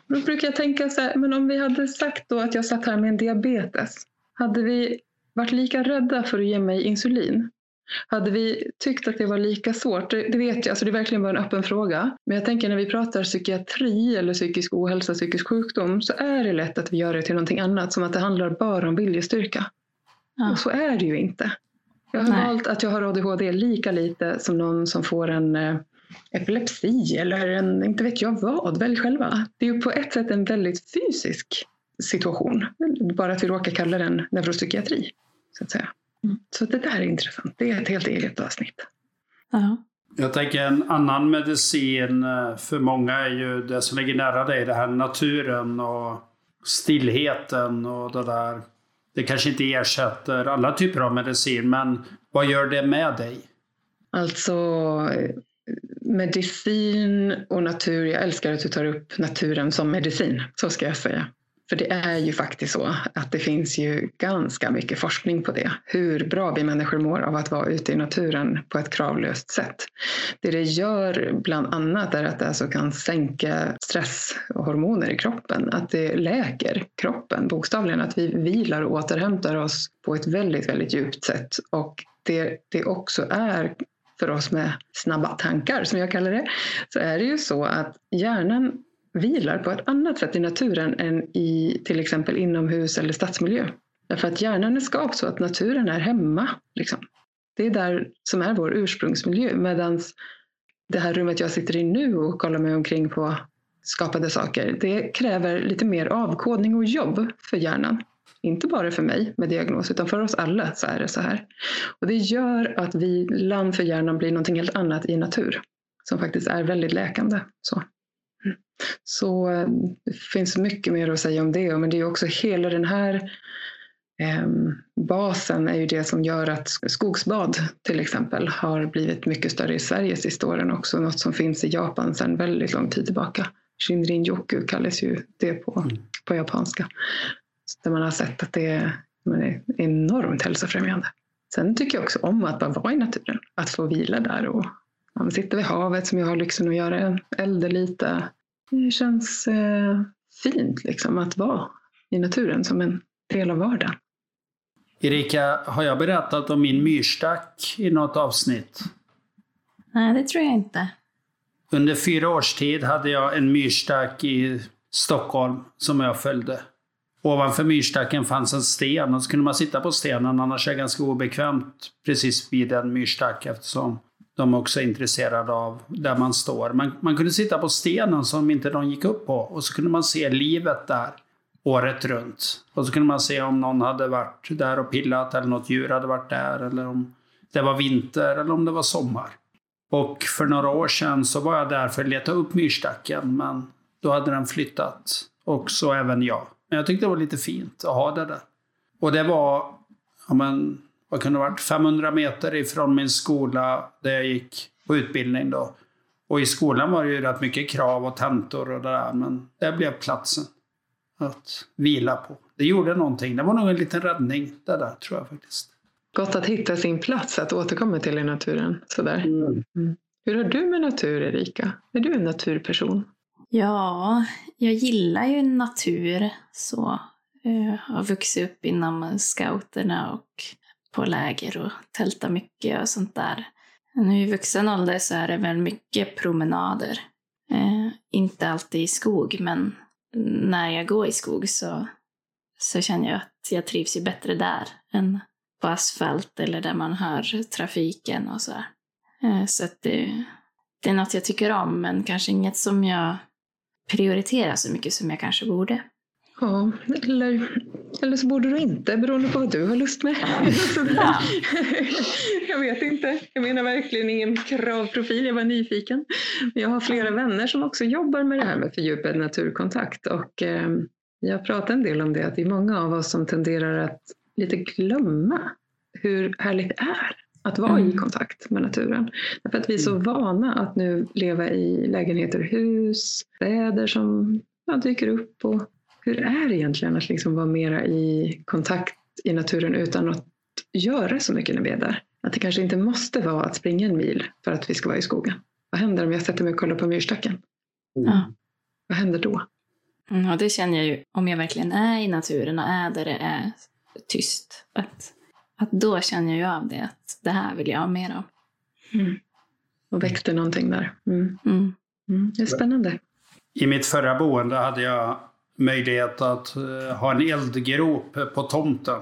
Och då brukar jag tänka så här, men om vi hade sagt då att jag satt här med en diabetes, hade vi varit lika rädda för att ge mig insulin? Hade vi tyckt att det var lika svårt? Det, det vet jag, alltså det är verkligen bara en öppen fråga. Men jag tänker när vi pratar psykiatri eller psykisk ohälsa, psykisk sjukdom så är det lätt att vi gör det till någonting annat, som att det handlar bara om viljestyrka. Ja. Och så är det ju inte. Jag har Nej. valt att jag har ADHD lika lite som någon som får en eh, epilepsi eller en, inte vet jag vad, välj själva. Det är ju på ett sätt en väldigt fysisk situation. Bara att vi råkar kalla den neuropsykiatri. Så att säga. Mm. Så det där är intressant. Det är ett helt eget avsnitt. Ja. Jag tänker en annan medicin eh, för många är ju det som ligger nära dig. Det här naturen och stillheten och det där. Det kanske inte ersätter alla typer av medicin, men vad gör det med dig? Alltså eh, medicin och natur. Jag älskar att du tar upp naturen som medicin. Så ska jag säga. För det är ju faktiskt så att det finns ju ganska mycket forskning på det. Hur bra vi människor mår av att vara ute i naturen på ett kravlöst sätt. Det det gör bland annat är att det alltså kan sänka stresshormoner i kroppen. Att det läker kroppen bokstavligen. Att vi vilar och återhämtar oss på ett väldigt, väldigt djupt sätt. Och det det också är för oss med snabba tankar, som jag kallar det, så är det ju så att hjärnan vilar på ett annat sätt i naturen än i till exempel inomhus eller stadsmiljö. Därför att hjärnan är skapt så att naturen är hemma. Liksom. Det är där som är vår ursprungsmiljö. Medan det här rummet jag sitter i nu och kollar mig omkring på skapade saker, det kräver lite mer avkodning och jobb för hjärnan. Inte bara för mig med diagnos, utan för oss alla så är det så här. Och det gör att vilan för hjärnan blir någonting helt annat i natur. Som faktiskt är väldigt läkande. Så, Mm så eh, det finns mycket mer att säga om det. Men det är också hela den här ehm, basen är ju det som gör att skogsbad till exempel har blivit mycket större i Sverige sista åren också. Något som finns i Japan sedan väldigt lång tid tillbaka. Shinrin-yoku kallas ju det på, Mm. på japanska. Så Där man har sett att det är, är enormt hälsofrämjande. Sen tycker jag också om att bara vara i naturen. Att få vila där och ja, men sitta vid havet som jag har lyxen att göra, elda lite. Det känns eh, fint liksom att vara i naturen som en del av vardagen. Erika, har jag berättat om min myrstack i något avsnitt? Nej, det tror jag inte. Under fyra års tid hade jag en myrstack i Stockholm som jag följde. ovanför myrstacken fanns en sten och så kunde man sitta på stenen, annars är det ganska obekvämt precis vid en myrstack eftersom de också är intresserade av där man står. Man, man kunde sitta på stenen som inte de gick upp på och så kunde man se livet där året runt. Och så kunde man se om någon hade varit där och pillat eller något djur hade varit där eller om det var vinter eller om det var sommar. Och för några år sedan så var jag där för att leta upp myrstacken men då hade den flyttat. Och så även jag. Men jag tyckte det var lite fint att ha det där. Och det var, ja men, vad kunde det varit, 500 meter ifrån min skola där jag gick på utbildning då. Och i skolan var det ju rätt mycket krav och tentor och det där, men det blev platsen att vila på. Det gjorde någonting. Det var nog en liten räddning det där, tror jag faktiskt. Gott att hitta sin plats, att återkomma till i naturen. Sådär. Mm. Mm. Hur har du med natur, Erika? Är du en naturperson? Ja, jag gillar ju natur så. Jag har vuxit upp inom scouterna och på läger och tälta mycket och sånt där. Nu i vuxen ålder så är det väl mycket promenader. Eh, inte alltid i skog, men när jag går i skog så, så känner jag att jag trivs ju bättre där än på asfalt eller där man hör trafiken och så. Eh, så att det, det är något jag tycker om, men kanske inget som jag prioriterar så mycket som jag kanske borde. Ja, eller, eller så borde du inte, beroende på vad du har lust med. Ja. jag vet inte. Jag menar verkligen ingen kravprofil, jag var nyfiken. Jag har flera vänner som också jobbar med det här med fördjupad naturkontakt och eh, jag pratar en del om det, att det är många av oss som tenderar att lite glömma hur härligt det är att vara mm. i kontakt med naturen. Därför att vi är så mm. vana att nu leva i lägenheter, hus, städer som ja, dyker upp. Och hur är det egentligen att liksom vara mera i kontakt i naturen utan att göra så mycket när vi är där? Att det kanske inte måste vara att springa en mil för att vi ska vara i skogen. Vad händer om jag sätter mig och kollar på myrstacken? Mm. Vad händer då? Mm, och det känner jag ju om jag verkligen är i naturen och är där det är tyst. Att att då känner jag av det, att det här vill jag ha mer av. Mm. Och väckte någonting där. Mm. Mm. mm. Det är spännande. I mitt förra boende hade jag möjlighet att uh, ha en eldgrop på tomten.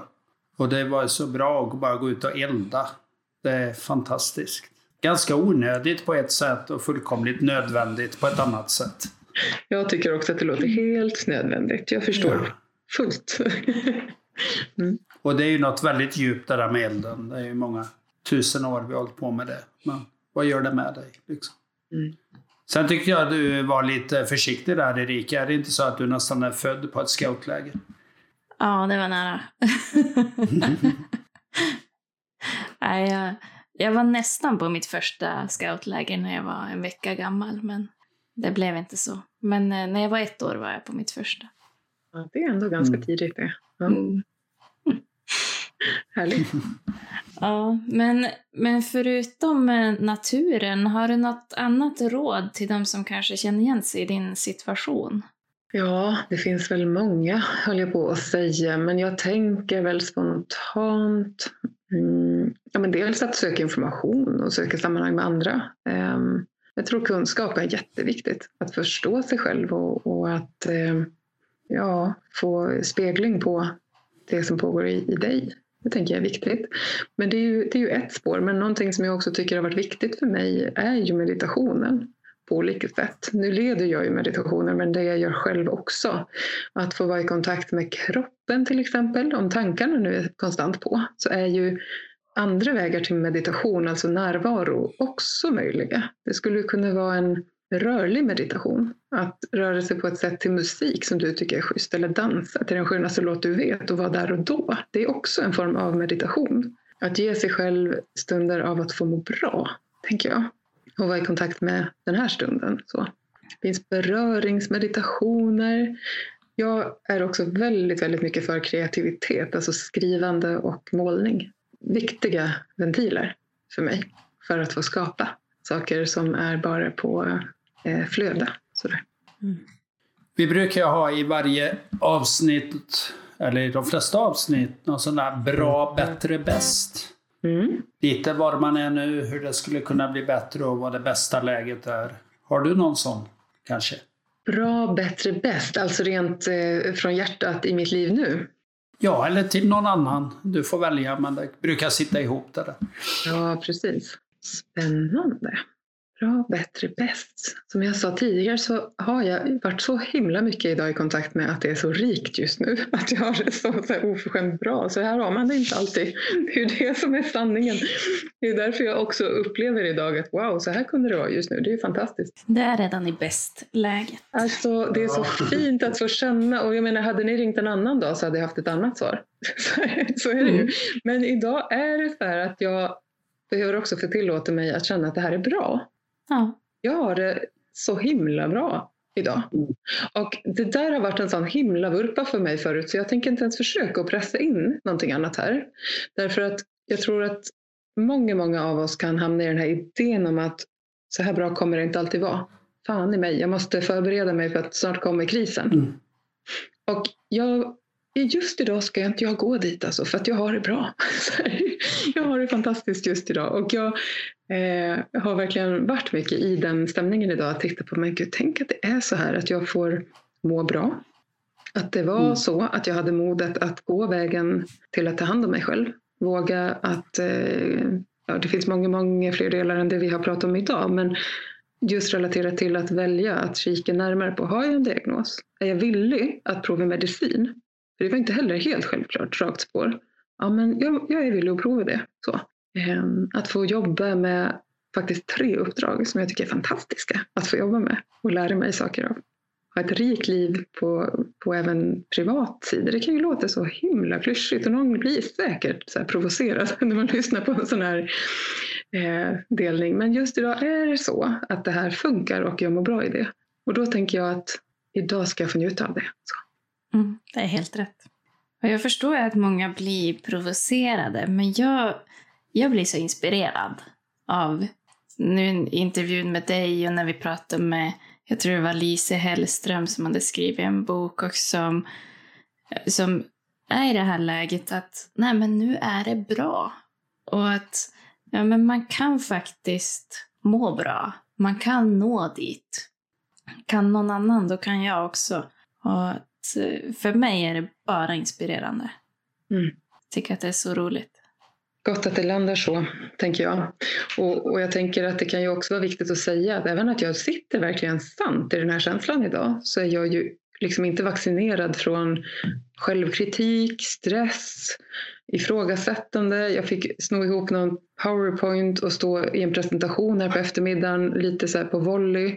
Och det var så bra att bara gå ut och elda. Det är fantastiskt. Ganska onödigt på ett sätt och fullkomligt nödvändigt på ett annat sätt. Jag tycker också att det låter helt nödvändigt. Jag förstår ja. fullt. mm. Och det är ju något väldigt djupt det där med elden. Det är ju många tusen år vi har hållit på med det. Men vad gör det med dig? Liksom? Mm. Sen tyckte jag att du var lite försiktig där Erika. Är det inte så att du nästan är född på ett scoutläger? Ja, det var nära. Nej, jag, jag var nästan på mitt första scoutläger när jag var en vecka gammal, men det blev inte så. Men eh, när jag var ett år var jag på mitt första. Ja, det är ändå ganska mm. tidigt det. Ja. Mm. Härligt. ja, men, men förutom eh, naturen, har du något annat råd till de som kanske känner igen sig i din situation? Ja, det finns väl många, höll jag på att säga, men jag tänker väl spontant mm, ja, men dels att söka information och söka sammanhang med andra. Um, jag tror kunskap är jätteviktigt, att förstå sig själv och, och att um, ja, få spegling på det som pågår i, i dig. Det tänker jag är viktigt. Men det är, ju, det är ju ett spår. Men någonting som jag också tycker har varit viktigt för mig är ju meditationen på olika sätt. Nu leder jag ju meditationer, men det jag gör själv också. Att få vara i kontakt med kroppen till exempel. Om tankarna nu är konstant på så är ju andra vägar till meditation, alltså närvaro, också möjliga. Det skulle kunna vara en rörlig meditation. Att röra sig på ett sätt till musik som du tycker är schysst eller dansa till den skönaste låt du vet och vara där och då. Det är också en form av meditation. Att ge sig själv stunder av att få må bra, tänker jag. Och vara i kontakt med den här stunden. Så. Det finns beröringsmeditationer. Jag är också väldigt, väldigt mycket för kreativitet, alltså skrivande och målning. Viktiga ventiler för mig för att få skapa saker som är bara på flöda. Sådär. Mm. Vi brukar ha i varje avsnitt, eller i de flesta avsnitt, någon sån där bra, bättre, bäst. Mm. Lite var man är nu, hur det skulle kunna bli bättre och vad det bästa läget är. Har du någon sån kanske? Bra, bättre, bäst. Alltså rent eh, från hjärtat i mitt liv nu. Ja, eller till någon annan. Du får välja, men det brukar sitta ihop det där. Ja, precis. Spännande. Bra, bättre, bäst. Som jag sa tidigare så har jag varit så himla mycket idag i kontakt med att det är så rikt just nu. Att jag har det så, så här oförskämt bra. Så här har man det inte alltid. Det är det som är sanningen. Det är därför jag också upplever idag att wow, så här kunde det vara just nu. Det är fantastiskt. Det är redan i bästläget. Alltså, det är så fint att få känna. Och jag menar, hade ni ringt en annan dag så hade jag haft ett annat svar. Så är det ju. Men idag är det så här att jag behöver också få tillåta mig att känna att det här är bra. Ja. Jag har det så himla bra idag. Och det där har varit en sån himla vurpa för mig förut så jag tänker inte ens försöka att pressa in någonting annat här. Därför att jag tror att många, många av oss kan hamna i den här idén om att så här bra kommer det inte alltid vara. Fan i mig, jag måste förbereda mig för att snart kommer krisen. Mm. Och jag, just idag ska jag inte jag gå dit alltså, för att jag har det bra. Jag har det fantastiskt just idag. Och jag eh, har verkligen varit mycket i den stämningen idag. Att titta på, men gud, tänk att det är så här att jag får må bra. Att det var Mm. så att jag hade modet att gå vägen till att ta hand om mig själv. Våga att, eh, ja det finns många, många fler delar än det vi har pratat om idag. Men just relaterat till att välja att kika närmare på, har jag en diagnos? Är jag villig att prova medicin? För det var inte heller helt självklart, rakt spår. Ja, men jag, jag är villig att prova det. Så. Ehm, att få jobba med faktiskt tre uppdrag som jag tycker är fantastiska att få jobba med och lära mig saker av. Ha ett rikt liv på, på även privat sida. Det kan ju låta så himla klyschigt och någon blir säkert så här provocerad när man lyssnar på en sån här eh, delning. Men just idag är det så att det här funkar och jag mår bra i det. Och då tänker jag att idag ska jag få njuta av det. Så. Mm, det är helt rätt. Och jag förstår att många blir provocerade, men jag, jag blir så inspirerad av nu intervjun med dig och när vi pratade med, jag tror det var Lise Hellström som hade skrivit en bok och som, som är i det här läget att nej men nu är det bra. Och att ja, men man kan faktiskt må bra. Man kan nå dit. Kan någon annan, då kan jag också. Och för mig är det bara inspirerande. Mm. Tycker att det är så roligt. Gott att det landar så, tänker jag. Och, och jag tänker att det kan ju också vara viktigt att säga att även att jag sitter verkligen sant i den här känslan idag så är jag ju liksom inte vaccinerad från självkritik, stress, ifrågasättande. Jag fick sno ihop någon powerpoint och stå i en presentation här på eftermiddagen lite så här på volley.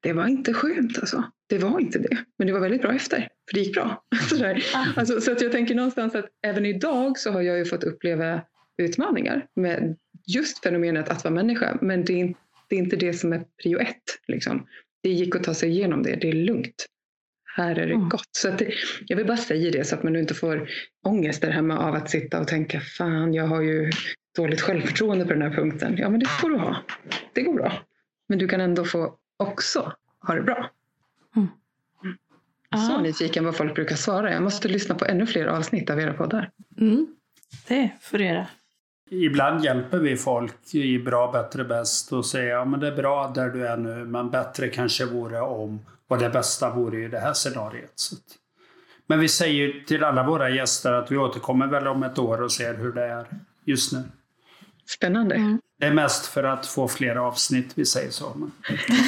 Det var inte skönt alltså. Det var inte det. Men det var väldigt bra efter. För det gick bra. så där. Alltså, så att jag tänker någonstans att även idag så har jag ju fått uppleva utmaningar med just fenomenet att vara människa. Men det är, det är inte det som är prio ett. Liksom. Det gick att ta sig igenom det. Det är lugnt. Här är det Mm. gott. Så att det, jag vill bara säga det så att man inte får ångest där hemma av att sitta och tänka fan, jag har ju dåligt självförtroende på den här punkten. Ja, men det får du ha. Det går bra. Men du kan ändå få också ha det bra. Så nyfiken vad folk brukar svara. Jag måste lyssna på ännu fler avsnitt av era poddar. Mm. Det får du göra. Ibland hjälper vi folk i bra, bättre, bäst och säger ja men det är bra där du är nu men bättre kanske vore om och det bästa vore i det här scenariet. Men vi säger till alla våra gäster att vi återkommer väl om ett år och ser hur det är just nu. Spännande. Mm. Det är mest för att få fler avsnitt, vi säger så. Men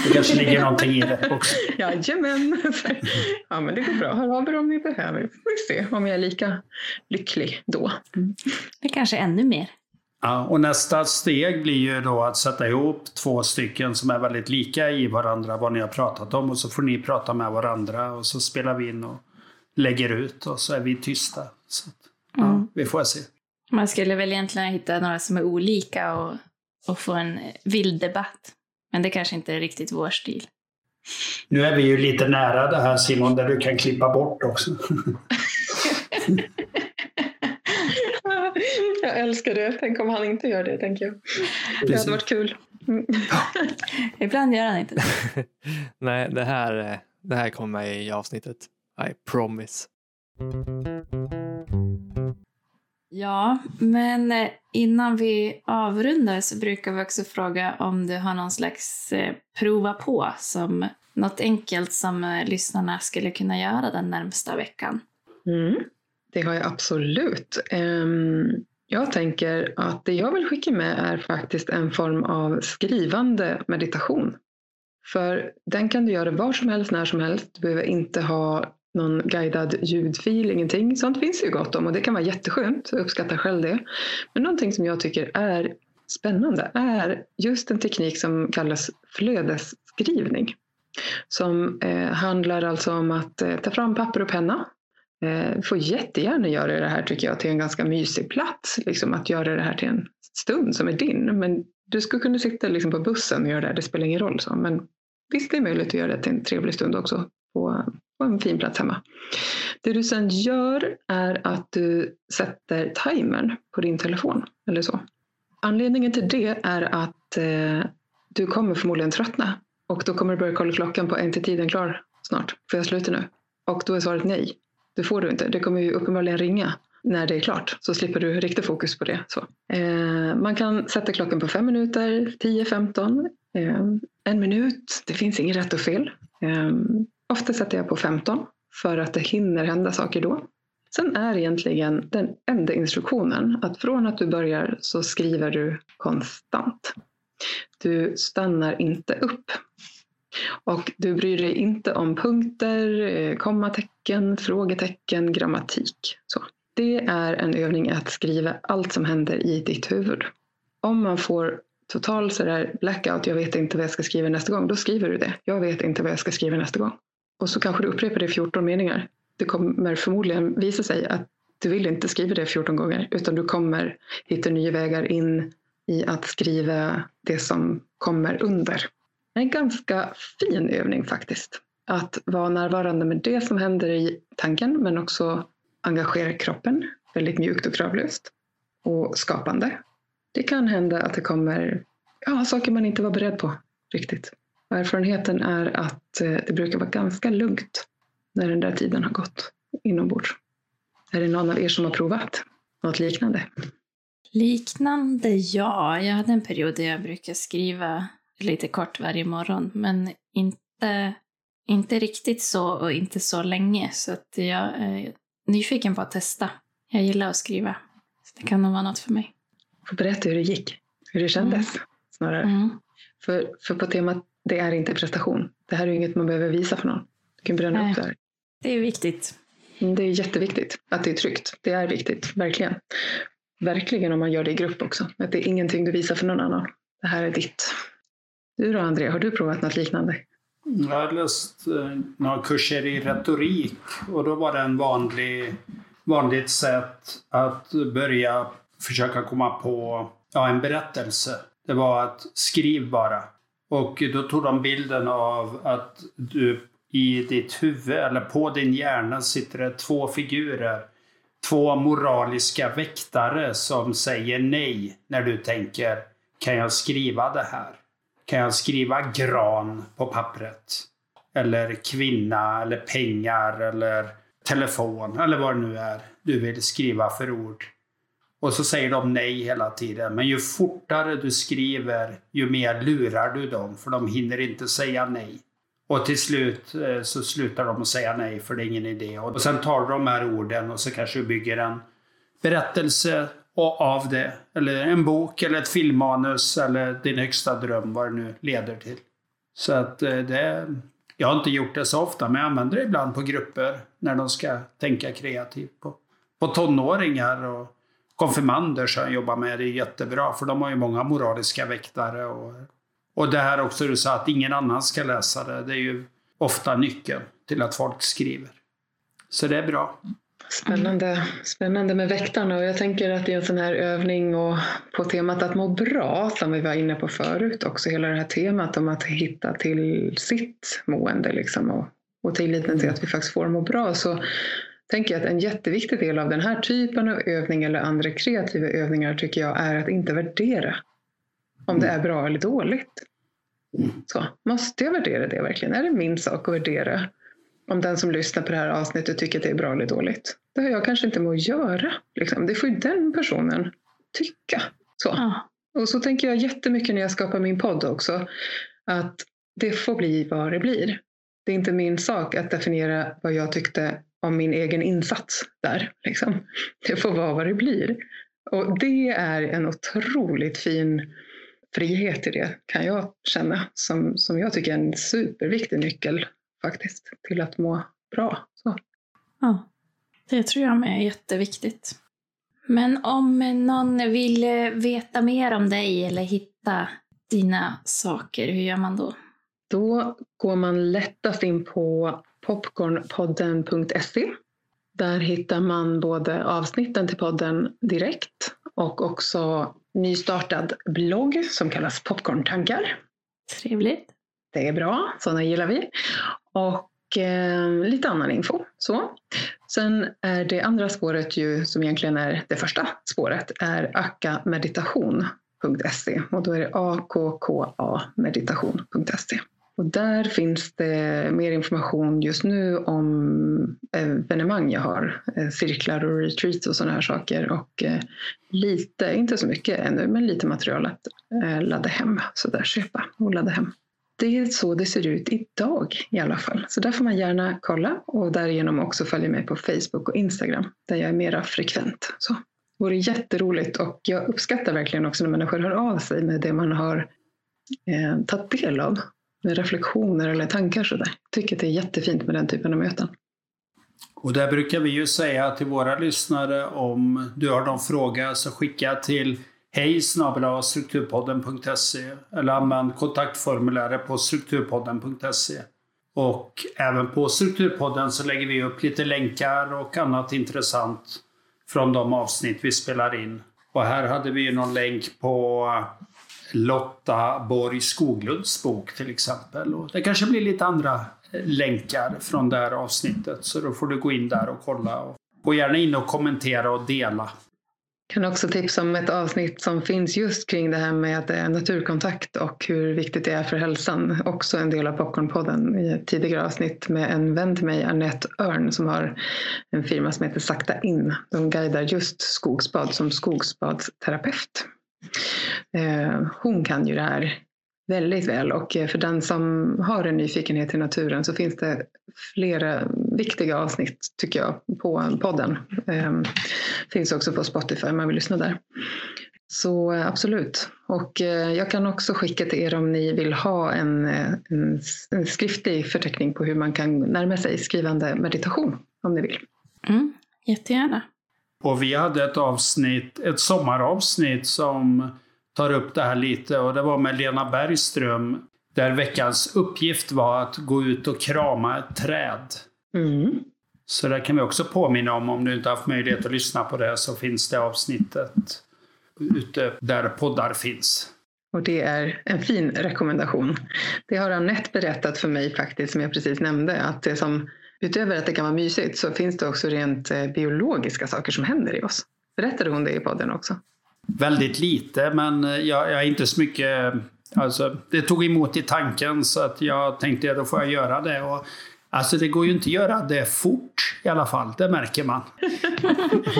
det kanske ligger någonting i det också. Jajamän. Ja, men det går bra. Hör av er om ni behöver. Får vi se om jag är lika lycklig då. Det kanske är ännu mer. Ja, och nästa steg blir ju då att sätta ihop två stycken som är väldigt lika i varandra, vad ni har pratat om. Och så får ni prata med varandra och så spelar vi in och lägger ut och så är vi tysta. Så ja, Mm. vi får se. Man skulle väl egentligen hitta några som är olika och, och få en vild debatt. Men det kanske inte är riktigt vår stil. Nu är vi ju lite nära det här Simon, där du kan klippa bort också. Jag älskar det. Tänk om han inte gör det, tänker jag. Det hade varit kul. Mm. Ibland gör han inte det. Nej, det här, eh, det här kommer i avsnittet. I promise. Ja, men eh, innan vi avrundar så brukar vi också fråga om du har någon slags eh, prova på som något enkelt som eh, lyssnarna skulle kunna göra den närmsta veckan. Mm, det har jag absolut. Ehm, jag tänker att det jag vill skicka med är faktiskt en form av skrivande meditation. För den kan du göra var som helst, när som helst. Du behöver inte ha någon guidad ljudfil, ingenting. Sånt finns ju gott om och det kan vara jätteskönt. Jag uppskattar själv det. Men någonting som jag tycker är spännande är just en teknik som kallas flödesskrivning. Som eh, handlar alltså om att eh, ta fram papper och penna. Eh, får jättegärna göra det här tycker jag till en ganska mysig plats. Liksom att göra det här till en stund som är din. Men du skulle kunna sitta liksom på bussen och göra det här, det spelar ingen roll. Så. Men visst, det är möjligt att göra det till en trevlig stund också på, på en fin plats hemma. Det du sen gör är att du sätter timern på din telefon eller så. Anledningen till det är att eh, du kommer förmodligen tröttna och då kommer du börja kolla klockan på en till tiden klar snart. Får jag sluta nu? Och då är svaret nej. Det får du inte. Det kommer ju uppenbarligen ringa när det är klart så slipper du rikta fokus på det. Så. Eh, man kan sätta klockan på fem minuter, 10, 15, eh, en minut. Det finns inget rätt och fel. Eh, ofta sätter jag på 15 för att det hinner hända saker då. Sen är egentligen den enda instruktionen att från att du börjar så skriver du konstant. Du stannar inte upp. Och du bryr dig inte om punkter, eh, kommatecken, frågetecken, grammatik. Så. Det är en övning att skriva allt som händer i ditt huvud. Om man får total sådär blackout, jag vet inte vad jag ska skriva nästa gång, då skriver du det. Jag vet inte vad jag ska skriva nästa gång. Och så kanske du upprepar det 14 meningar. Det kommer förmodligen visa sig att du vill inte skriva det 14 gånger, utan du kommer hitta nya vägar in i att skriva det som kommer under. En ganska fin övning faktiskt. Att vara närvarande med det som händer i tanken, men också engagera kroppen väldigt mjukt och kravlöst och skapande. Det kan hända att det kommer ja, saker man inte var beredd på riktigt. Och erfarenheten är att eh, det brukar vara ganska lugnt när den där tiden har gått inombords. Är det någon av er som har provat något liknande? Liknande, ja. Jag hade en period där jag brukade skriva lite kort varje morgon, men inte, inte riktigt så och inte så länge. Så att jag är nyfiken på att testa. Jag gillar att skriva. Så det kan nog vara något för mig. Får berätta hur det gick, hur det kändes mm. snarare. Mm. För, för på temat det är inte prestation. Det här är inget man behöver visa för någon. Du kan bränna Nej. upp det här. Det är viktigt. Mm, det är jätteviktigt att det är tryggt. Det är viktigt, verkligen. Verkligen om man gör det i grupp också. Att det är ingenting du visar för någon annan. Det här är ditt. Du då André, har du provat något liknande? Jag har läst eh, några kurser i retorik och då var det en vanlig, vanligt sätt att börja försöka komma på ja, en berättelse. Det var att skriv bara. Och då tog de bilden av att du i ditt huvud eller på din hjärna sitter det två figurer. Två moraliska väktare som säger nej när du tänker kan jag skriva det här? Kan jag skriva gran på pappret? Eller kvinna eller pengar eller telefon eller vad det nu är du vill skriva för ord. Och så säger de nej hela tiden. Men ju fortare du skriver, ju mer lurar du dem, för de hinner inte säga nej. Och till slut eh, så slutar de att säga nej, för det är ingen idé. Och sen tar du de här orden och så kanske du bygger en berättelse av det. Eller en bok, eller ett filmmanus, eller din högsta dröm, vad det nu leder till. Så att eh, det... Jag har inte gjort det så ofta, men jag använder det ibland på grupper när de ska tänka kreativt. På, på tonåringar och konfirmander som jag jobbar med, det är jättebra för de har ju många moraliska väktare. Och, och det här också du sa att ingen annan ska läsa det, det är ju ofta nyckeln till att folk skriver. Så det är bra. Spännande, spännande med väktarna och jag tänker att det är en sån här övning och på temat att må bra som vi var inne på förut också, hela det här temat om att hitta till sitt mående liksom och, och tilliten till att vi faktiskt får må bra. Så tänker jag att en jätteviktig del av den här typen av övning eller andra kreativa övningar tycker jag är att inte värdera om det är bra eller dåligt. Så, måste jag värdera det verkligen? Är det min sak att värdera om den som lyssnar på det här avsnittet tycker att det är bra eller dåligt. Det har jag kanske inte med att göra. Liksom. Det får ju den personen tycka. Så. Ja. Och så tänker jag jättemycket när jag skapar min podd också. Att det får bli vad det blir. Det är inte min sak att definiera vad jag tyckte om min egen insats där. Liksom. Det får vara vad det blir. Och det är en otroligt fin frihet i det kan jag känna. Som, som jag tycker är en superviktig nyckel faktiskt till att må bra. Så. Ja, det tror jag med är jätteviktigt. Men om någon vill eh, veta mer om dig eller hitta dina saker, hur gör man då? Då går man lättast in på popcornpodden.se. Där hittar man både avsnitten till podden direkt och också nystartad blogg som kallas Popcorntankar. Trevligt. Det är bra, sådana gillar vi. Och eh, lite annan info. Så. Sen är det andra spåret ju, som egentligen är det första spåret, är akkameditation.se och då är det akkka meditation.se. Och där finns det mer information just nu om evenemang jag har, eh, cirklar och retreat och sådana här saker och eh, lite, inte så mycket ännu, men lite material att eh, ladda hem, så där köpa och ladda hem. Det är så det ser ut idag i alla fall. Så där får man gärna kolla och därigenom också följa med på Facebook och Instagram där jag är mera frekvent. Så. Det vore jätteroligt och jag uppskattar verkligen också när människor hör av sig med det man har eh, tagit del av. Reflektioner eller tankar sådär. Jag tycker att det är jättefint med den typen av möten. Och där brukar vi ju säga till våra lyssnare om du har någon fråga så skicka till hej strukturpodden.se eller använd kontaktformuläret på strukturpodden.se. Och även på Strukturpodden så lägger vi upp lite länkar och annat intressant från de avsnitt vi spelar in. Och här hade vi ju någon länk på Lotta Borg Skoglunds bok till exempel. Och det kanske blir lite andra eh, länkar från det här avsnittet så då får du gå in där och kolla. Och gå gärna in och kommentera och dela. Jag kan också tipsa om ett avsnitt som finns just kring det här med naturkontakt och hur viktigt det är för hälsan. Också en del av Popcornpodden i ett tidigare avsnitt med en vän till mig, Annette Örn, som har en firma som heter Sakta In. De guidar just skogsbad som skogsbadsterapeut. Eh, hon kan ju det här väldigt väl och eh, för den som har en nyfikenhet till naturen så finns det flera viktiga avsnitt tycker jag på podden. Ehm, finns också på Spotify om man vill lyssna där. Så eh, absolut. Och jag kan också skicka till er om ni vill ha en, en, en skriftlig förteckning på hur man kan närma sig skrivande meditation om ni vill. Mm, jättegärna. Och vi hade ett avsnitt, ett sommaravsnitt som tar upp det här lite och det var med Lena Bergström där veckans uppgift var att gå ut och krama ett träd. Mm. Så det kan vi också påminna om, om du inte haft möjlighet att lyssna på det så finns det avsnittet ute där poddar finns. Och det är en fin rekommendation. Det har Anette berättat för mig faktiskt, som jag precis nämnde, att det som utöver att det kan vara mysigt så finns det också rent eh, biologiska saker som händer i oss. Berättade hon det i podden också? Väldigt lite, men eh, jag, jag är inte så mycket... Eh, alltså, det tog emot i tanken så att jag tänkte att då får jag göra det. Och Alltså det går ju inte att göra det fort i alla fall, det märker man.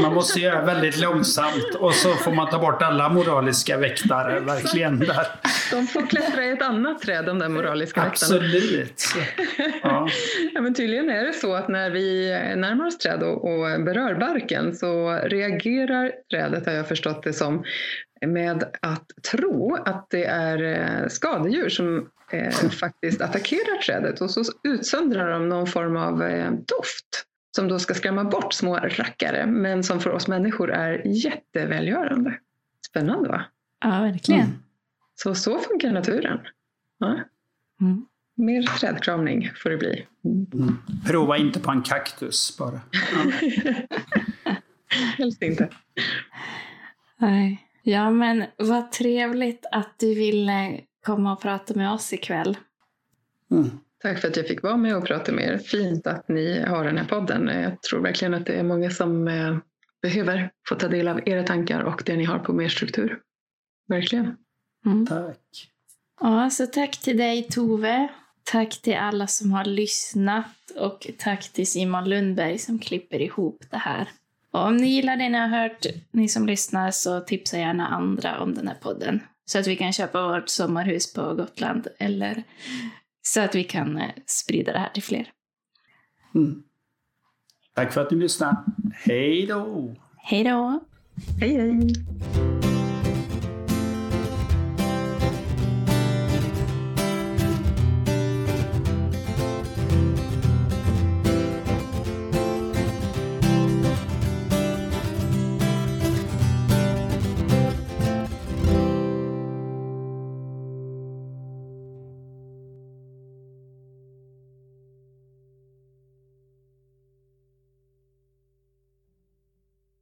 Man måste göra väldigt långsamt och så får man ta bort alla moraliska väktare, verkligen. Där. De får klättra i ett annat träd, de där moraliska väktarna. Absolut. Ja. ja, men tydligen är det så att när vi närmar oss träd och, och berör barken så reagerar trädet, har jag förstått det som, med att tro att det är eh, skadedjur som eh, faktiskt attackerar trädet och så utsöndrar de någon form av eh, doft som då ska skrämma bort små rackare men som för oss människor är jättevälgörande. Spännande va? Ja, verkligen. Mm. Så så funkar naturen. Ja. Mm. Mer trädkramning får det bli. Mm. Prova inte på en kaktus bara. Ja. Helst inte. Nej. Ja, men vad trevligt att du ville komma och prata med oss ikväll. Mm. Tack för att jag fick vara med och prata med er. Fint att ni har den här podden. Jag tror verkligen att det är många som eh, behöver få ta del av era tankar och det ni har på mer struktur. Verkligen. Mm. Tack. Ja, så tack till dig Tove Tack till alla som har lyssnat och tack till Simon Lundberg som klipper ihop det här. Och om ni gillar det ni har hört, ni som lyssnar, så tipsa gärna andra om den här podden. Så att vi kan köpa vårt sommarhus på Gotland eller så att vi kan eh, sprida det här till fler. Mm. Tack för att ni lyssnade. Hej då! Hej då! Hej hej!